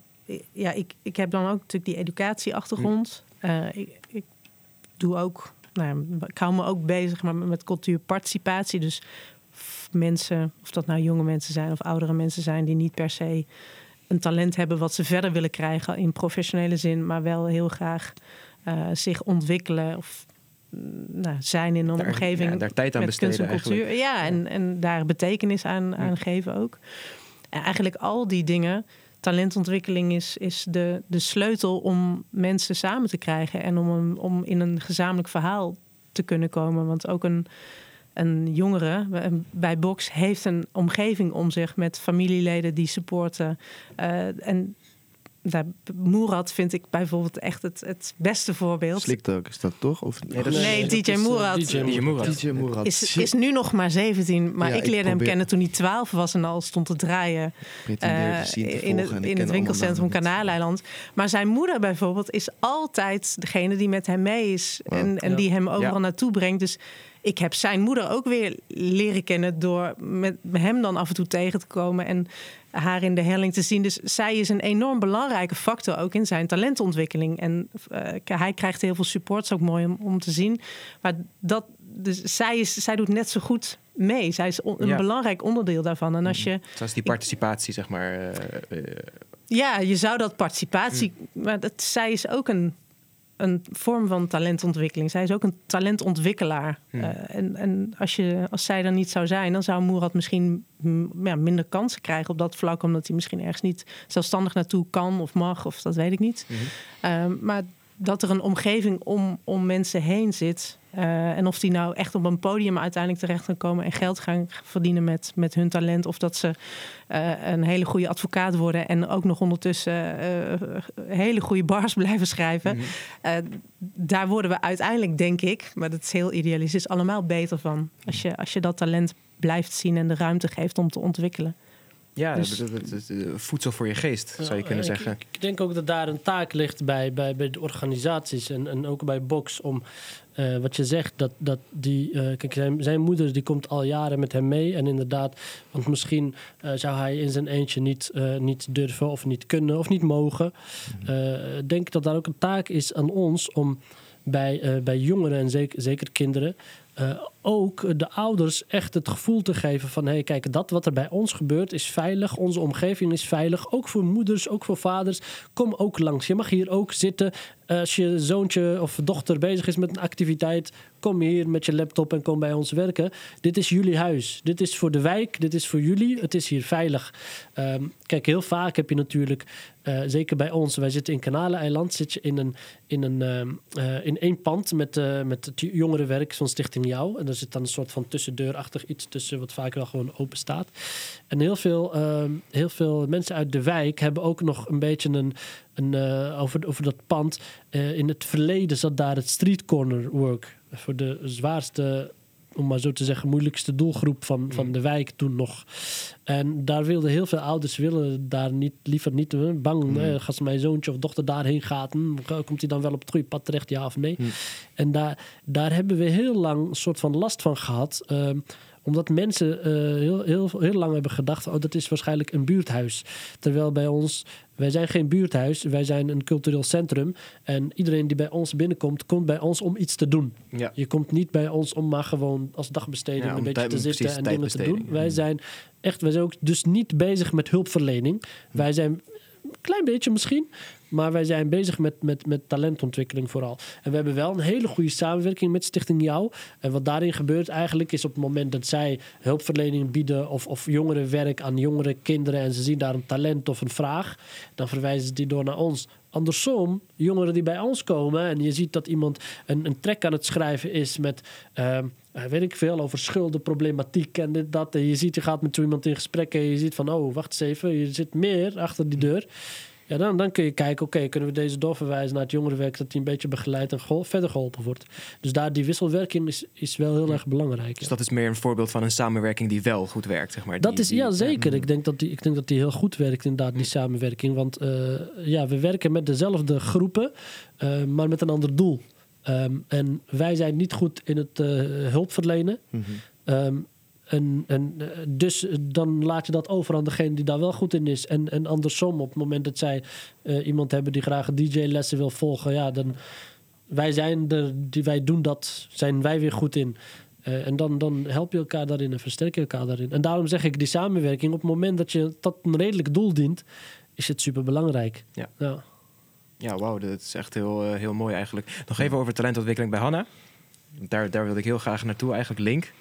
[SPEAKER 3] ja, ik, ik heb dan ook natuurlijk die educatieachtergrond. Eh, ik, ik doe ook, nou ja, ik hou me ook bezig maar met cultuurparticipatie. Dus mensen, of dat nou jonge mensen zijn of oudere mensen zijn, die niet per se een talent hebben wat ze verder willen krijgen in professionele zin, maar wel heel graag eh, zich ontwikkelen of mm, nou, zijn in een
[SPEAKER 1] Daar-
[SPEAKER 3] omgeving
[SPEAKER 1] ja, daar tijd aan
[SPEAKER 3] met kunst
[SPEAKER 1] besteden
[SPEAKER 3] en cultuur. Ja, en, en daar betekenis aan, aan geven ook. En eigenlijk al die dingen. Talentontwikkeling is, is de, de sleutel om mensen samen te krijgen en om, een, om in een gezamenlijk verhaal te kunnen komen. Want ook een, een jongere bij Box heeft een omgeving om zich met familieleden die supporten. Eh, en daar, Moerad vind ik bijvoorbeeld echt het, het beste voorbeeld.
[SPEAKER 2] Sliktalk is dat toch? Of,
[SPEAKER 1] Nee, dat is-
[SPEAKER 3] Nee, DJ
[SPEAKER 4] is, eh,
[SPEAKER 3] Moerad.
[SPEAKER 4] DJ
[SPEAKER 1] DJ Moerad.
[SPEAKER 2] DJ Moerad.
[SPEAKER 3] Is, is nu nog maar 17, maar
[SPEAKER 2] Ja,
[SPEAKER 3] ik
[SPEAKER 2] ik
[SPEAKER 3] leerde hem kennen toen hij 12 was en al stond te draaien eh,
[SPEAKER 2] te
[SPEAKER 3] in het, in het winkelcentrum. Kanaaleiland. Maar zijn moeder bijvoorbeeld is altijd degene die met hem mee is en, en
[SPEAKER 4] Ja.
[SPEAKER 3] die hem overal
[SPEAKER 1] Ja.
[SPEAKER 3] naartoe brengt. Dus ik heb zijn moeder ook weer leren kennen door met hem dan af en toe tegen te komen en haar in de helling te zien. Dus zij is een enorm belangrijke factor ook in zijn talentontwikkeling. En uh, hij krijgt heel veel support, is ook mooi om, om te zien. Maar dat, dus zij, is, zij doet net zo goed mee. Zij is een belangrijk onderdeel daarvan. En als je.
[SPEAKER 1] Zoals die participatie, zeg maar. Uh, uh,
[SPEAKER 3] ja, je zou dat participatie. Mm. Maar dat, zij is ook een een vorm van talentontwikkeling. Zij is ook een talentontwikkelaar. Hmm. Uh, en en als, je, als zij er niet zou zijn, dan zou Moerad misschien ja, minder kansen krijgen op dat vlak, omdat hij misschien ergens niet zelfstandig naartoe kan of mag, of dat weet ik niet. Mm. Uh, maar dat er een omgeving om, om mensen heen zit. Uh, en of die nou echt op een podium uiteindelijk terecht gaan komen en geld gaan verdienen met, met hun talent. Of dat ze uh, een hele goede advocaat worden en ook nog ondertussen uh, hele goede bars blijven schrijven. Mm -hmm. daar worden we uiteindelijk, denk ik, maar dat is heel idealistisch, allemaal beter van. Als je, als je dat talent blijft zien en de ruimte geeft om te ontwikkelen.
[SPEAKER 1] Ja, dus, voedsel voor je geest, zou je kunnen zeggen.
[SPEAKER 4] Ik, denk ook dat daar een taak ligt bij, bij, bij de organisaties en, en ook bij Box om uh, wat je zegt, dat, dat die. Uh, kijk, zijn, zijn moeder die komt al jaren met hem mee. En inderdaad, want misschien uh, zou hij in zijn eentje niet, niet durven of niet kunnen of niet mogen. Ik denk dat daar ook een taak is aan ons om bij, bij jongeren en zeker, zeker kinderen ook de ouders echt het gevoel te geven van... hé, hey, kijk, dat wat er bij ons gebeurt is veilig. Onze omgeving is veilig. Ook voor moeders, ook voor vaders. Kom ook langs. Je mag hier ook zitten. Als je zoontje of dochter bezig is met een activiteit... kom hier met je laptop en kom bij ons werken. Dit is jullie huis. Dit is voor de wijk. Dit is voor jullie. Het is hier veilig. Um, kijk, heel vaak heb je natuurlijk... Uh, zeker bij ons, wij zitten in Kanaleneiland... zit je in, een, in, een, uh, in één pand met, uh, met het jongerenwerk van Stichting Jou. Er zit dan een soort van tussendeurachtig iets tussen... wat vaak wel gewoon open staat. En heel veel, heel veel mensen uit de wijk hebben ook nog een beetje een... een over, over dat pand. in het verleden zat daar het street corner work... voor de zwaarste om maar zo te zeggen, moeilijkste doelgroep van, van mm. de wijk toen nog. En daar wilden heel veel ouders willen daar niet, liever niet bang. Mm. Hè, als mijn zoontje of dochter daarheen gaat, hm, komt hij dan wel op het goede pad terecht, ja of nee? Mm. En daar, daar hebben we heel lang een soort van last van gehad. Uh, omdat mensen uh, heel, heel, heel lang hebben gedacht: oh, dat is waarschijnlijk een buurthuis. Terwijl bij ons, wij zijn geen buurthuis, wij zijn een cultureel centrum. En iedereen die bij ons binnenkomt, komt bij ons om iets te doen. Ja. Je komt niet bij ons om maar gewoon als dagbesteding ja, een beetje te zitten en dingen te doen. Wij zijn echt, wij zijn ook dus niet bezig met hulpverlening. Wij zijn een klein beetje misschien, maar wij zijn bezig met, met, met talentontwikkeling vooral. En we hebben wel een hele goede samenwerking met Stichting Jou. En wat daarin gebeurt eigenlijk is op het moment dat zij hulpverlening bieden of, of jongerenwerk aan jongere kinderen en ze zien daar een talent of een vraag, dan verwijzen ze die door naar ons. Andersom, jongeren die bij ons komen en je ziet dat iemand een, een track aan het schrijven is met. Uh, weet ik veel over schuldenproblematiek en dit, dat. En je ziet, je gaat met zo iemand in gesprek en je ziet van, oh, wacht eens even, je zit meer achter die deur. Ja, dan, dan kun je kijken, oké, kunnen we deze doorverwijzen naar het jongerenwerk... dat die een beetje begeleid en verder geholpen wordt. Dus daar, die wisselwerking is, is wel heel erg belangrijk.
[SPEAKER 1] Dus dat is meer een voorbeeld van een samenwerking die wel goed werkt, zeg maar.
[SPEAKER 4] Dat
[SPEAKER 1] die,
[SPEAKER 4] is, ja, zeker. Ik denk dat die, ik denk dat die heel goed werkt, inderdaad, die samenwerking. Want uh, ja, we werken met dezelfde groepen, uh, maar met een ander doel. Um, en wij zijn niet goed in het uh, hulpverlenen. Mm -hmm. um, en, en eh, dus eh, dan laat je dat over aan degene die daar wel goed in is. En, en andersom, op het moment dat zij uh, iemand hebben die graag DJ-lessen wil volgen, ja, dan wij zijn er, die wij doen dat, zijn wij weer goed in. Uh, en dan, dan help je elkaar daarin en versterk je elkaar daarin. En daarom zeg ik, die samenwerking, op het moment dat je tot een redelijk doel dient, is het super belangrijk.
[SPEAKER 1] Ja. ja. Ja, wauw, dat is echt heel, heel mooi eigenlijk. Nog even over talentontwikkeling bij Hanna. Daar, daar wilde ik heel graag naartoe, eigenlijk Link.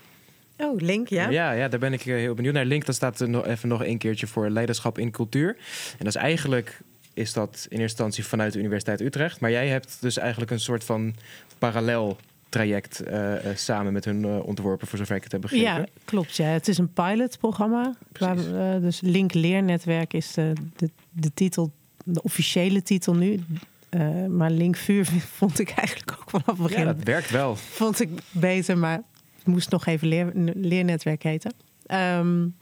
[SPEAKER 3] Oh, Link, ja.
[SPEAKER 1] Ja, ja daar ben ik eh, heel benieuwd naar. Link, dat staat er nog even nog een keertje voor leiderschap in cultuur. En dat is eigenlijk is dat in eerste instantie vanuit de Universiteit Utrecht. Maar jij hebt dus eigenlijk een soort van parallel traject uh, uh, samen met hun uh, ontworpen, voor zover ik het heb begrepen.
[SPEAKER 3] Ja, klopt. Ja. Het is een pilotprogramma. Waar, dus Link Leernetwerk is de, de, de, titel, de officiële titel nu. maar Link Vuur vond ik eigenlijk ook vanaf het begin.
[SPEAKER 1] Ja, dat werkt wel.
[SPEAKER 3] Vond ik beter, maar moest nog even leer, leernetwerk heten. Um,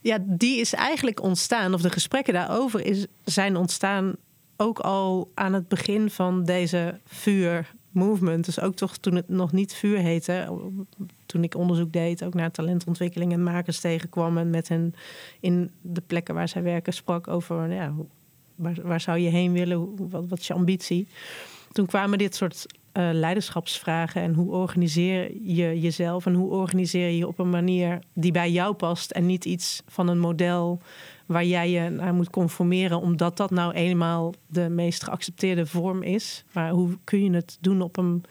[SPEAKER 3] ja, die is eigenlijk ontstaan, of de gesprekken daarover is, zijn ontstaan ook al aan het begin van deze vuur movement. Dus ook toch toen het nog niet vuur heette. Toen ik onderzoek deed, ook naar talentontwikkeling en makers tegenkwam. En met hen in de plekken waar zij werken sprak over ja, waar, waar zou je heen willen? Wat, wat is je ambitie? Toen kwamen dit soort eh, leiderschapsvragen. En hoe organiseer je jezelf? En hoe organiseer je je op een manier die bij jou past? En niet iets van een model waar jij je naar moet conformeren, omdat dat nou eenmaal de meest geaccepteerde vorm is. Maar hoe kun je het doen op een,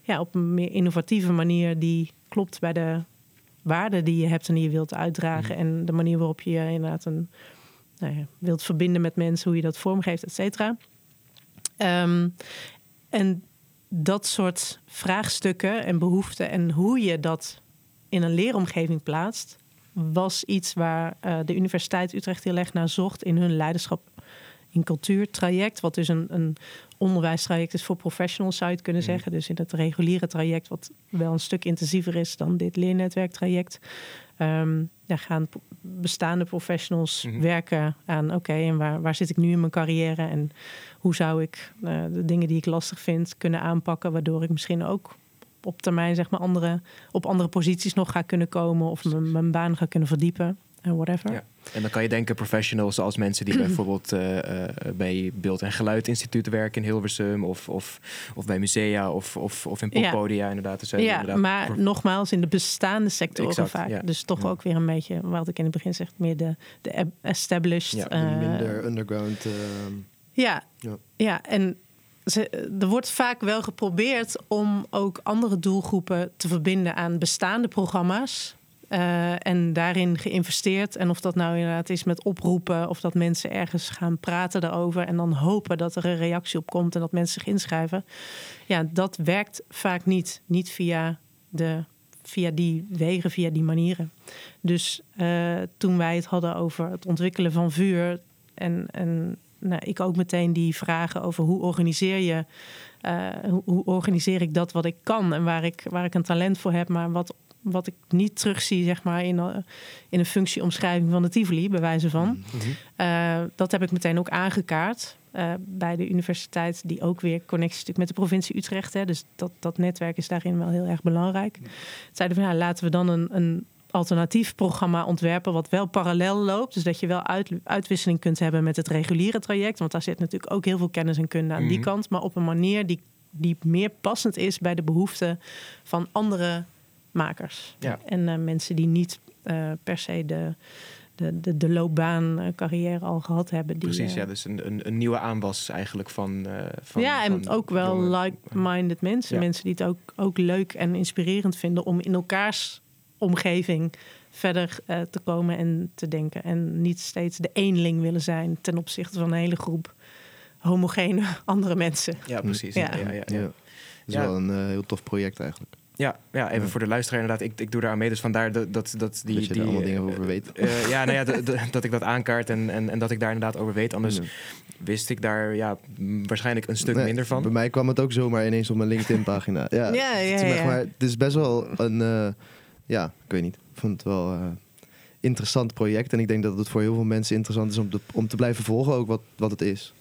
[SPEAKER 3] ja, op een meer innovatieve manier die klopt bij de waarden die je hebt en die je wilt uitdragen. En de manier waarop je je inderdaad een, nou ja, wilt verbinden met mensen, hoe je dat vormgeeft, et cetera. Ehm, en dat soort vraagstukken en behoeften en hoe je dat in een leeromgeving plaatst, was iets waar eh, de Universiteit Utrecht heel erg naar zocht in hun leiderschap in cultuur traject. Wat dus een, een onderwijstraject is voor professionals, zou je het kunnen zeggen. Dus in het reguliere traject, wat wel een stuk intensiever is dan dit leernetwerktraject. Ehm daar gaan bestaande professionals
[SPEAKER 1] Mhm.
[SPEAKER 3] werken aan, oké, en waar, waar zit ik nu in mijn carrière? En hoe zou ik eh, de dingen die ik lastig vind kunnen aanpakken, waardoor ik misschien ook op termijn zeg maar andere, op andere posities nog ga kunnen komen of mijn baan ga kunnen verdiepen en whatever.
[SPEAKER 1] Ja. En dan kan je denken professionals als mensen die bijvoorbeeld eh, eh, bij Beeld- en Geluidinstituut werken in Hilversum of, of, of bij musea of, of, of in
[SPEAKER 3] Ja.
[SPEAKER 1] poppodia inderdaad. Dus, eh,
[SPEAKER 3] Ja,
[SPEAKER 1] inderdaad
[SPEAKER 3] maar
[SPEAKER 1] prof-
[SPEAKER 3] nogmaals, in de bestaande sectoren
[SPEAKER 1] Exact,
[SPEAKER 3] vaak.
[SPEAKER 1] ja.
[SPEAKER 3] Dus toch
[SPEAKER 2] Ja.
[SPEAKER 3] ook weer een beetje, wat ik in het begin zeg, meer de, de ab- established.
[SPEAKER 1] Ja,
[SPEAKER 2] De minder underground. ehm,
[SPEAKER 3] Ja,
[SPEAKER 2] Ja.
[SPEAKER 3] ja. en ze, er wordt vaak wel geprobeerd om ook andere doelgroepen te verbinden aan bestaande programma's. Eh, en daarin geïnvesteerd. En of dat nou inderdaad is met oproepen, of dat mensen ergens gaan praten daarover. En dan hopen dat er een reactie op komt en dat mensen zich inschrijven. Ja, dat werkt vaak niet. Niet via, de, via die wegen, via die manieren. Dus eh, toen wij het hadden over het ontwikkelen van vuur. En, en nou, ik ook meteen die vragen over hoe organiseer je. eh, hoe, hoe organiseer ik dat wat ik kan en waar ik, waar ik een talent voor heb, maar wat, wat ik niet terugzie zeg maar, in, eh, in een functieomschrijving van de Tivoli, bij wijze van.
[SPEAKER 1] Mhm.
[SPEAKER 3] Eh, dat heb ik meteen ook aangekaart eh, bij de universiteit, die ook weer connectie natuurlijk met de provincie Utrecht. Hè, dus dat, dat netwerk is daarin wel heel erg belangrijk. Zeiden van ja, laten we dan een, een alternatief programma ontwerpen wat wel parallel loopt. Dus dat je wel uit, uitwisseling kunt hebben met het reguliere traject. Want daar zit natuurlijk ook heel veel kennis en kunde aan die
[SPEAKER 1] Mhm.
[SPEAKER 3] kant. Maar op een manier die, die meer passend is bij de behoeften van andere makers.
[SPEAKER 1] Ja.
[SPEAKER 3] En eh, mensen die niet eh, per se de, de, de, de loopbaan, eh, carrière al gehad hebben. Die,
[SPEAKER 1] Precies, ja, dus een, een, een nieuwe aanwas eigenlijk van. eh, van
[SPEAKER 3] ja, en
[SPEAKER 1] van
[SPEAKER 3] ook wel like-minded mensen.
[SPEAKER 1] Ja.
[SPEAKER 3] Mensen die het ook, ook leuk en inspirerend vinden om in elkaars omgeving verder eh, te komen en te denken. En niet steeds de eenling willen zijn ten opzichte van een hele groep homogene andere mensen.
[SPEAKER 1] Ja, precies.
[SPEAKER 3] Ja.
[SPEAKER 1] Ja. Ja, ja,
[SPEAKER 2] ja.
[SPEAKER 1] ja.
[SPEAKER 2] Dat is
[SPEAKER 1] Ja.
[SPEAKER 2] wel een heel tof project eigenlijk.
[SPEAKER 1] Ja, ja, even
[SPEAKER 2] Ja.
[SPEAKER 1] voor de luisteraar inderdaad. Ik, ik doe daar aan mee, dus vandaar dat, dat, dat die...
[SPEAKER 2] Dat je er
[SPEAKER 1] die,
[SPEAKER 2] allemaal dingen
[SPEAKER 1] eh,
[SPEAKER 2] over weet.
[SPEAKER 1] eh, ja, nou ja, dat ik dat aankaart en, en, en dat ik daar inderdaad over weet. Anders
[SPEAKER 2] Ja.
[SPEAKER 1] wist ik daar ja, waarschijnlijk een stuk
[SPEAKER 2] Nee,
[SPEAKER 1] minder van.
[SPEAKER 2] Bij mij kwam het ook zomaar ineens op mijn LinkedIn-pagina. Ja,
[SPEAKER 3] Ja, ja,
[SPEAKER 2] het is. Maar het is best wel een, eh, ja, ik weet niet. Ik vond het wel eh interessant project. En ik denk dat het voor heel veel mensen interessant is om te, om te blijven volgen ook wat, wat het is.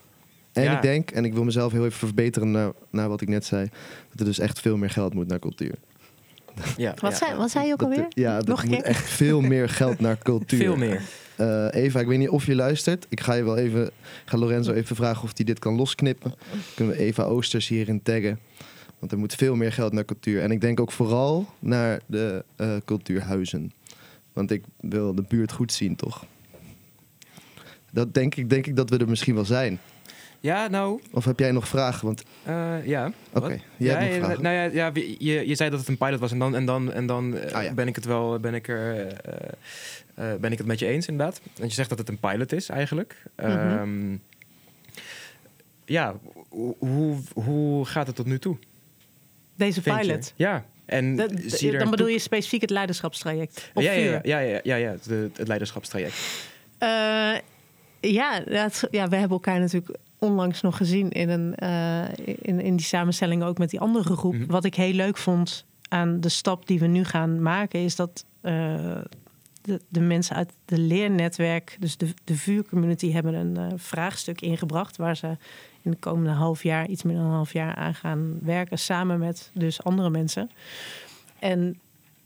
[SPEAKER 2] En
[SPEAKER 1] Ja.
[SPEAKER 2] ik denk, en ik wil mezelf heel even verbeteren naar, naar wat ik net zei, dat er dus echt veel meer geld moet naar cultuur.
[SPEAKER 1] Ja,
[SPEAKER 3] Wat,
[SPEAKER 1] ja,
[SPEAKER 3] zei, wat zei je ook
[SPEAKER 2] Dat er-
[SPEAKER 3] alweer?
[SPEAKER 2] ja, er moet
[SPEAKER 3] keer?
[SPEAKER 2] echt veel meer geld naar cultuur.
[SPEAKER 1] Veel meer.
[SPEAKER 2] Eh, Eva, ik weet niet of je luistert. Ik ga je wel even, ga Lorenzo even vragen of hij dit kan losknippen. Kunnen we Eva Oosters hierin taggen? Want er moet veel meer geld naar cultuur. En ik denk ook vooral naar de eh, cultuurhuizen. Want ik wil de buurt goed zien, toch? Dat denk ik, denk ik dat we er misschien wel zijn.
[SPEAKER 1] Ja, nou,
[SPEAKER 2] Of heb jij nog vragen? Want
[SPEAKER 1] eh, ja.
[SPEAKER 2] oké, jij
[SPEAKER 1] ja,
[SPEAKER 2] hebt nog vragen.
[SPEAKER 1] nou ja, ja je, je zei dat het een pilot was en dan, en dan, en dan eh,
[SPEAKER 2] Ah, ja.
[SPEAKER 1] ben ik het wel ben ik er, eh, eh, ben ik het met je eens inderdaad. Want je zegt dat het een pilot is eigenlijk.
[SPEAKER 3] Mhm.
[SPEAKER 1] Ehm, ja, hoe, hoe, hoe gaat het tot nu toe?
[SPEAKER 3] Deze
[SPEAKER 1] vind je?
[SPEAKER 3] pilot.
[SPEAKER 1] Ja, en
[SPEAKER 3] Dat-
[SPEAKER 1] zie je
[SPEAKER 3] dan bedoel je specifiek het leiderschapstraject? Of
[SPEAKER 1] ja, ja, ja, ja, ja, ja, ja, de- het leiderschapstraject.
[SPEAKER 3] Eh, ja, dat, ja, we hebben elkaar natuurlijk onlangs nog gezien in, een, eh, in, in die samenstelling ook met die andere groep.
[SPEAKER 1] Mhm.
[SPEAKER 3] Wat ik heel leuk vond aan de stap die we nu gaan maken, is dat eh, de, de mensen uit de leernetwerk, dus de, de vuurcommunity, hebben een eh, vraagstuk ingebracht waar ze in de komende half jaar, iets meer dan een half jaar, aan gaan werken samen met dus andere mensen. En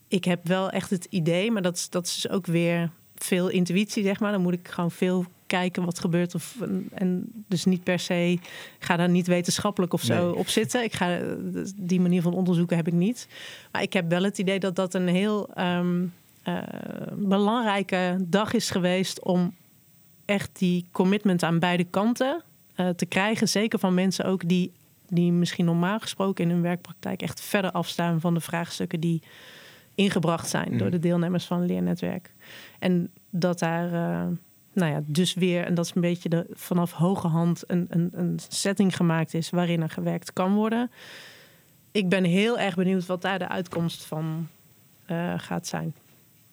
[SPEAKER 3] ik heb wel echt het idee, maar dat, is- dat is dus ook weer veel intuïtie, zeg maar. Dan moet ik gewoon veel kijken wat gebeurt. Of, en, en dus niet per se, ga daar niet wetenschappelijk of zo
[SPEAKER 1] Nee.
[SPEAKER 3] op zitten. Ik ga, die manier van onderzoeken heb ik niet. Maar ik heb wel het idee dat dat een heel ehm, eh, belangrijke dag is geweest om echt die commitment aan beide kanten eh, te krijgen. Zeker van mensen ook die, die misschien normaal gesproken in hun werkpraktijk echt verder afstaan van de vraagstukken die ingebracht zijn
[SPEAKER 1] Mm.
[SPEAKER 3] door de deelnemers van het leernetwerk. En dat daar, eh, nou ja, dus weer, en dat is een beetje de, vanaf hoge hand een, een, een setting gemaakt is waarin er gewerkt kan worden. Ik ben heel erg benieuwd wat daar de uitkomst van eh, gaat zijn.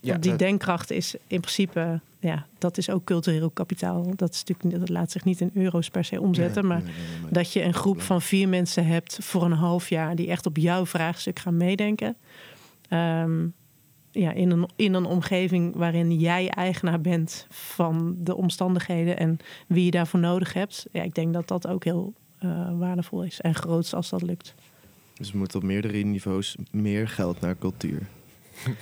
[SPEAKER 1] Ja,
[SPEAKER 3] Want die
[SPEAKER 1] dat-
[SPEAKER 3] denkkracht is in principe, ja, dat is ook cultureel kapitaal. Dat, is natuurlijk, niet- dat laat zich niet in euro's per se omzetten. maar
[SPEAKER 2] Nee, nee, nee, nee.
[SPEAKER 3] dat je een groep van vier mensen hebt voor een half jaar die echt op jouw vraagstuk gaan meedenken. Ehm, ja, in, een, in een omgeving waarin jij eigenaar bent van de omstandigheden en wie je daarvoor nodig hebt. Ja, ik denk dat dat ook heel eh, waardevol is en groots als dat lukt.
[SPEAKER 2] Dus we moeten op meerdere niveaus meer geld naar cultuur.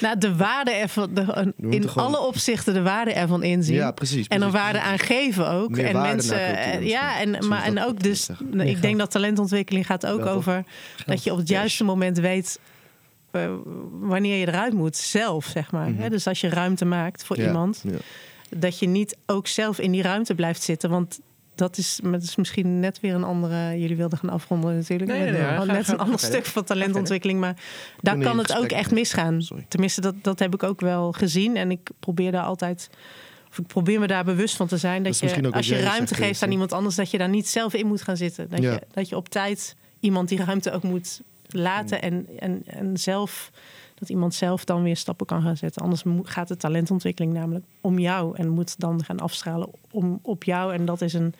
[SPEAKER 3] Nou, de waarde ervan, de, in
[SPEAKER 2] gewoon-
[SPEAKER 3] alle opzichten de waarde ervan inzien.
[SPEAKER 2] Ja, precies.
[SPEAKER 3] En er
[SPEAKER 2] precies.
[SPEAKER 3] waarde aan geven ook.
[SPEAKER 2] Meer
[SPEAKER 3] en mensen,
[SPEAKER 2] cultuur
[SPEAKER 3] eh, ja, en, maar, en ook dus, ik denk dat talentontwikkeling gaat ook over dat je op het juiste moment weet eh, wanneer je eruit moet, zelf, zeg maar.
[SPEAKER 2] Mhm.
[SPEAKER 3] Hè? Dus als je ruimte maakt voor
[SPEAKER 2] Ja,
[SPEAKER 3] iemand,
[SPEAKER 2] ja.
[SPEAKER 3] dat je niet ook zelf in die ruimte blijft zitten. Want dat is, dat is misschien net weer een andere. Jullie wilden gaan afronden natuurlijk.
[SPEAKER 1] Nee, nee, nee,
[SPEAKER 3] net een ander stuk van talentontwikkeling. Maar daar kan het ook echt misgaan.
[SPEAKER 2] Sorry.
[SPEAKER 3] Tenminste, dat, dat heb ik ook wel gezien. En ik probeer daar altijd. Of ik probeer me daar bewust van te zijn. Dat,
[SPEAKER 2] misschien
[SPEAKER 3] je, als je ruimte geeft aan iemand anders, dat je daar niet zelf in moet gaan zitten. Dat,
[SPEAKER 2] Ja.
[SPEAKER 3] je, dat je op tijd iemand die ruimte ook moet laten. En, en, en zelf. Dat iemand zelf dan weer stappen kan gaan zetten. Anders gaat de talentontwikkeling namelijk om jou. En moet dan gaan afstralen om, op jou. En dat is een,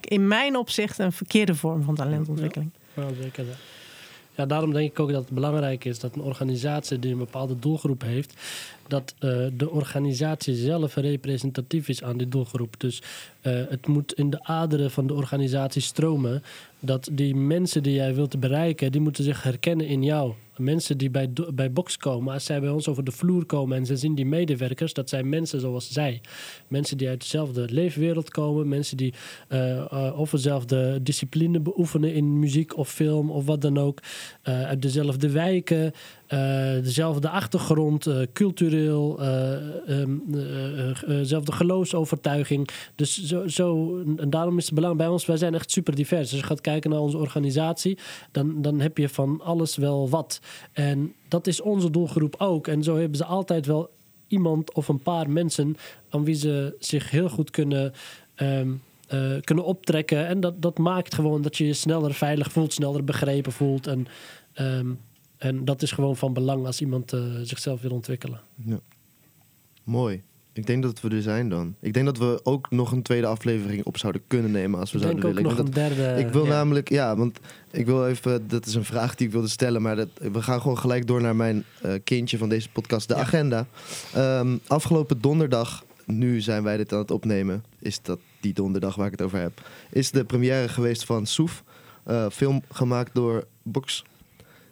[SPEAKER 3] in mijn opzicht een verkeerde vorm van talentontwikkeling.
[SPEAKER 4] Ja, zeker. ja. Ja, daarom denk ik ook dat het belangrijk is dat een organisatie die een bepaalde doelgroep heeft, dat eh, de organisatie zelf representatief is aan die doelgroep. Dus eh, het moet in de aderen van de organisatie stromen. Dat die mensen die jij wilt bereiken, die moeten zich herkennen in jou. Mensen die bij, bij Box komen, als zij bij ons over de vloer komen en ze zien die medewerkers, dat zijn mensen zoals zij. Mensen die uit dezelfde leefwereld komen, mensen die eh, eh, of dezelfde discipline beoefenen in muziek of film of wat dan ook. eh, uit dezelfde wijken, dezelfde achtergrond, eh, cultureel, eh, eh, eh, dezelfde geloofsovertuiging. Dus zo, zo, en daarom is het belangrijk bij ons, wij zijn echt super divers. Als je gaat kijken naar onze organisatie, dan, dan heb je van alles wel wat. En dat is onze doelgroep ook. En zo hebben ze altijd wel iemand of een paar mensen aan wie ze zich heel goed kunnen, ehm, eh, kunnen optrekken. En dat, dat maakt gewoon dat je je sneller veilig voelt, sneller begrepen voelt. En, ehm, en dat is gewoon van belang als iemand eh, zichzelf wil ontwikkelen.
[SPEAKER 2] Mooi. Ik denk dat we er zijn dan. Ik denk dat we ook nog een tweede aflevering op zouden kunnen nemen als we
[SPEAKER 4] Ik denk
[SPEAKER 2] zouden
[SPEAKER 4] ook
[SPEAKER 2] willen.
[SPEAKER 4] nog
[SPEAKER 2] Ik
[SPEAKER 4] een derde.
[SPEAKER 2] ik wil
[SPEAKER 4] ja.
[SPEAKER 2] namelijk, ja, want ik wil even, dat is een vraag die ik wilde stellen, maar dat, we gaan gewoon gelijk door naar mijn eh, kindje van deze podcast, de
[SPEAKER 4] Ja.
[SPEAKER 2] agenda. Ehm, afgelopen donderdag, nu zijn wij dit aan het opnemen, is dat die donderdag waar ik het over heb, is de première geweest van Soef, eh, film gemaakt door Box.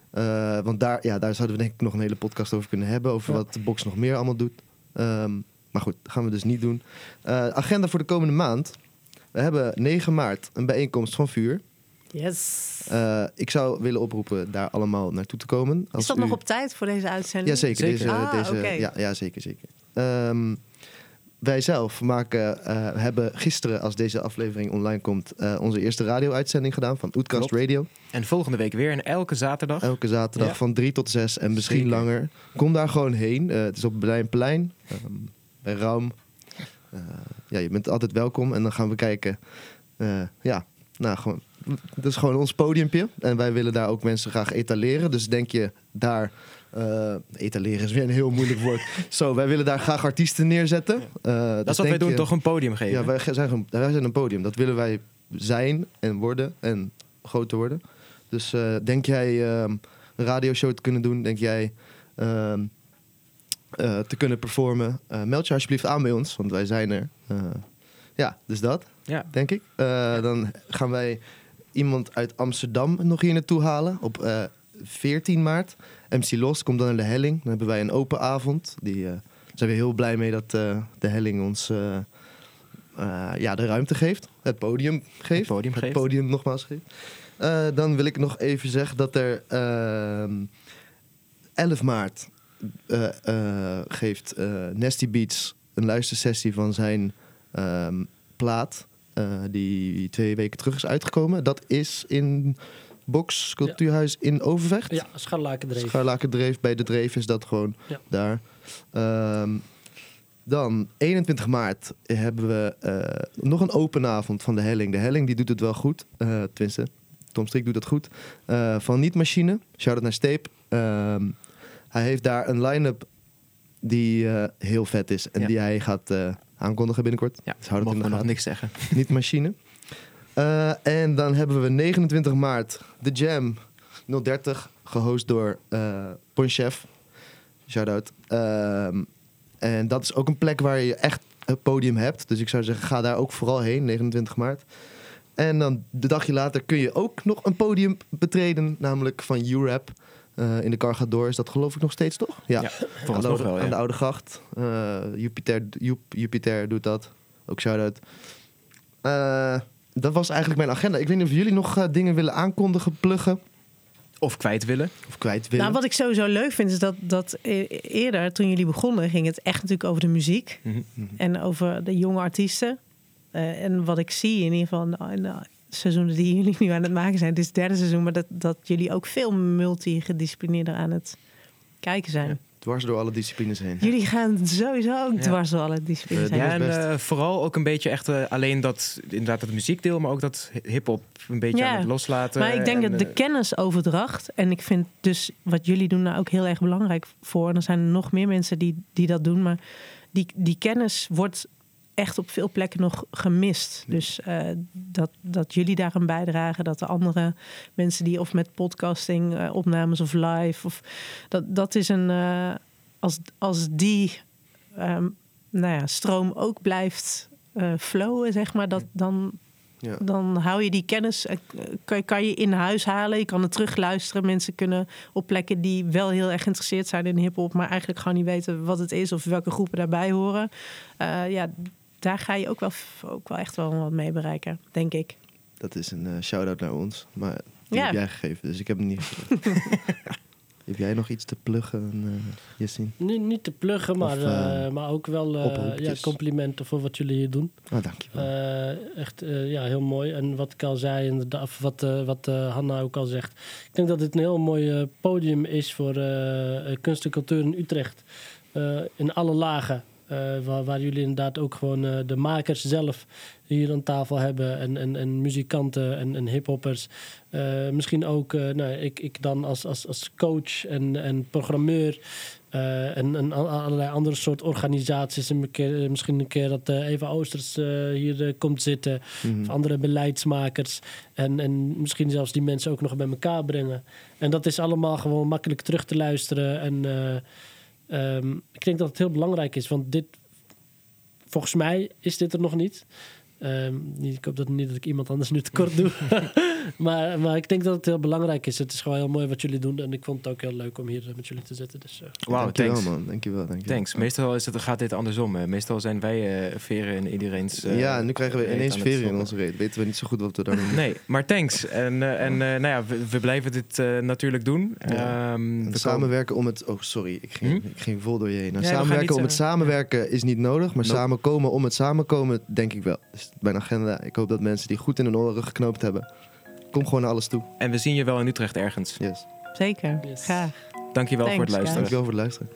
[SPEAKER 2] Eh, want daar, ja, daar zouden we denk ik nog een hele podcast over kunnen hebben. Over
[SPEAKER 4] Ja.
[SPEAKER 2] wat de box nog meer allemaal doet. Ehm, maar goed, dat gaan we dus niet doen. Eh, agenda voor de komende maand. We hebben 9 maart een bijeenkomst van Vuur.
[SPEAKER 3] Yes.
[SPEAKER 2] Eh, ik zou willen oproepen daar allemaal naartoe te komen.
[SPEAKER 3] is dat nog op tijd voor deze uitzending?
[SPEAKER 2] Ja, zeker.
[SPEAKER 1] Zeker.
[SPEAKER 2] Deze,
[SPEAKER 3] Ah,
[SPEAKER 2] deze, ja, ja, zeker, zeker. Ehm, wij zelf maken, eh, hebben gisteren, als deze aflevering online komt, eh, onze eerste radio-uitzending gedaan van Oetkast. Radio.
[SPEAKER 1] En volgende week weer en elke zaterdag.
[SPEAKER 2] Elke zaterdag
[SPEAKER 1] Ja.
[SPEAKER 2] van 3 tot 6 en misschien
[SPEAKER 1] Zeker.
[SPEAKER 2] langer. Kom daar gewoon heen. Eh, het is op het Berlijnplein, ehm, bij Raum. Ja, je bent altijd welkom. En dan gaan we kijken. ja, nou gewoon. Dat is gewoon ons podiumpje. En wij willen daar ook mensen graag etaleren. Dus denk je daar. Eh, etaleren is weer een heel moeilijk woord. Zo, wij willen daar graag artiesten neerzetten. Eh,
[SPEAKER 1] dat is wat wij doen,
[SPEAKER 2] je-
[SPEAKER 1] toch een podium geven.
[SPEAKER 2] ja, wij zijn, wij zijn een podium. Dat willen wij zijn en worden en groter worden. Dus eh, denk jij ehm, een radioshow te kunnen doen? Denk jij ehm, eh, te kunnen performen, meld je alsjeblieft aan bij ons, want wij zijn er. Ja, dus dat,
[SPEAKER 1] Ja.
[SPEAKER 2] denk ik. Dan gaan wij iemand uit Amsterdam nog hier naartoe halen op eh 14 maart. MC Los komt dan naar de Helling. Dan hebben wij een open avond. Die eh, zijn we heel blij mee dat eh, de Helling ons eh, ja, de ruimte geeft. Het podium geeft.
[SPEAKER 1] Het podium geeft.
[SPEAKER 2] podium nogmaals geeft. Dan wil ik nog even zeggen dat er ehm 11 maart eh, eh, geeft Nasty Beats een luistersessie van zijn ehm, plaat. die twee weken terug is uitgekomen. Dat is in Box Cultuurhuis in Overvecht.
[SPEAKER 4] Ja, scharlakendreef.
[SPEAKER 2] Scharlakendreef, bij de Dreef is dat gewoon daar. Ehm, dan 21 maart hebben we eh, nog een open avond van de Helling. De Helling die doet het wel goed. eh tenminste, Tom Strik doet het goed. Eh, van Niet Machine, shout-out naar Steep. Ehm, hij heeft daar een line-up die heel vet is. En
[SPEAKER 1] Ja.
[SPEAKER 2] die hij gaat aankondigen binnenkort.
[SPEAKER 1] Ja,
[SPEAKER 2] Dus in de
[SPEAKER 1] we nog niks zeggen.
[SPEAKER 2] Niet machine. Eh, en dan hebben we 29 maart de Jam 030, gehost door eh Ponchef. Shout-out. Ehm, en dat is ook een plek waar je echt het podium hebt. Dus ik zou zeggen, ga daar ook vooral heen, 29 maart. En dan de dagje later kun je ook nog een podium betreden, namelijk van U-Rap. Eh, in de car gaat door, is dat geloof ik nog steeds, toch? Ja,
[SPEAKER 1] Ja,
[SPEAKER 2] aan,
[SPEAKER 1] volgens
[SPEAKER 2] de, oude-
[SPEAKER 1] wel,
[SPEAKER 2] aan de. Oude Gracht. Jupiter, Jup- Jupiter doet dat. Ook shout-out. Eh, dat was eigenlijk mijn agenda. Ik weet niet of jullie nog eh, dingen willen aankondigen, pluggen
[SPEAKER 1] Of kwijt willen.
[SPEAKER 2] of kwijt willen.
[SPEAKER 3] Nou, wat ik sowieso leuk vind, is dat, dat e- eerder, toen jullie begonnen, ging het echt natuurlijk over de muziek.
[SPEAKER 1] Mhm.
[SPEAKER 3] En over de jonge artiesten. Eh, en wat ik zie in ieder geval in de- in de seizoenen die jullie nu aan het maken zijn. Het is het derde seizoen, maar dat, dat jullie ook veel multigedisciplineerder aan het kijken zijn.
[SPEAKER 2] Dwars door alle disciplines heen.
[SPEAKER 3] Jullie gaan sowieso ook
[SPEAKER 1] Ja.
[SPEAKER 3] dwars door alle disciplines
[SPEAKER 2] Eh,
[SPEAKER 3] heen.
[SPEAKER 1] Ja, en eh, vooral ook een beetje echt eh, alleen dat, inderdaad dat muziekdeel, maar ook dat hip-hop een beetje
[SPEAKER 3] Ja.
[SPEAKER 1] aan het loslaten.
[SPEAKER 3] Maar ik denk
[SPEAKER 1] en,
[SPEAKER 3] dat de kennisoverdracht, en ik vind dus wat jullie doen daar ook heel erg belangrijk voor. En er zijn nog meer mensen die, die dat doen, maar die, die kennis wordt echt op veel plekken nog gemist. Dus eh, dat, dat jullie daaraan bijdragen, dat de andere mensen die of met podcasting, eh, opnames of live, of dat, dat is een. eh, als, als die ehm, nou ja, stroom ook blijft flowen, zeg maar, dat, dan,
[SPEAKER 2] Ja.
[SPEAKER 3] dan hou je die kennis, kan, kan je in huis halen. Je kan het terugluisteren. Mensen kunnen op plekken die wel heel erg geïnteresseerd zijn in hip-hop, maar eigenlijk gewoon niet weten wat het is of welke groepen daarbij horen. Ja, daar ga je ook wel, ook wel echt wel wat mee bereiken, denk ik.
[SPEAKER 2] Dat is een eh, shout-out naar ons. Maar die
[SPEAKER 3] Ja.
[SPEAKER 2] heb jij gegeven, dus ik heb hem niet heb jij nog iets te pluggen, uh, Yassine?
[SPEAKER 4] Niet, niet te pluggen, maar,
[SPEAKER 2] Of, eh,
[SPEAKER 4] eh, maar ook wel eh, ja, complimenten voor wat jullie hier doen.
[SPEAKER 2] Oh, dankjewel.
[SPEAKER 4] Eh, echt eh, ja, heel mooi. En wat ik al zei, inderdaad, of wat, eh, wat eh, Hanna ook al zegt. Ik denk dat dit een heel mooi eh, podium is voor eh, eh, kunst en cultuur in Utrecht. Eh, in alle lagen. Eh, waar, waar jullie inderdaad ook gewoon eh, de makers zelf hier aan tafel hebben. En, en, en muzikanten en, en hiphoppers. Eh, misschien ook nou, ik, ik dan als, als, als coach en, en programmeur. en, en al- allerlei andere soort organisaties. En misschien een keer dat Eva Oosters hier komt zitten.
[SPEAKER 2] Mhm.
[SPEAKER 4] Of andere beleidsmakers. En, en misschien zelfs die mensen ook nog bij elkaar brengen. En dat is allemaal gewoon makkelijk terug te luisteren. En eh, ehm, ik denk dat het heel belangrijk is. Want dit, volgens mij is dit er nog niet. Ehm, ik hoop dat niet dat ik iemand anders nu tekort doe. maar, maar ik denk dat het heel belangrijk is. Het is gewoon heel mooi wat jullie doen. En ik vond het ook heel leuk om hier eh, met jullie te zitten. Dus, eh,
[SPEAKER 1] Wauw,
[SPEAKER 2] dankjewel,
[SPEAKER 1] thanks.
[SPEAKER 2] man. Dankjewel, dankjewel.
[SPEAKER 1] Thanks. Meestal is het, gaat dit andersom. hè. Meestal zijn wij eh, veren in iedereen's... eh,
[SPEAKER 2] ja, nu krijgen we ineens veren in onze reet. Weten we niet zo goed wat we daar doen.
[SPEAKER 1] Nee, maar thanks. En, en eh, nou ja, we, we blijven dit eh, natuurlijk doen.
[SPEAKER 2] Ja.
[SPEAKER 1] Ehm, we komen-
[SPEAKER 2] samenwerken om het... Oh, sorry. Ik ging,
[SPEAKER 1] Hm?
[SPEAKER 2] ik ging vol door je heen. Nou,
[SPEAKER 1] Ja,
[SPEAKER 2] samenwerken
[SPEAKER 1] niet,
[SPEAKER 2] om het samenwerken is niet nodig. Maar
[SPEAKER 1] Nope.
[SPEAKER 2] samenkomen om het samenkomen, denk ik wel. Dus mijn agenda. Ik hoop dat mensen die goed in hun oren geknoopt hebben... Kom gewoon naar alles toe.
[SPEAKER 1] En we zien je wel in Utrecht ergens.
[SPEAKER 2] Yes.
[SPEAKER 3] Zeker,
[SPEAKER 4] Yes.
[SPEAKER 3] graag.
[SPEAKER 1] Dankjewel voor het
[SPEAKER 3] Thanks,
[SPEAKER 1] luisteren.
[SPEAKER 2] Dankjewel voor het luisteren.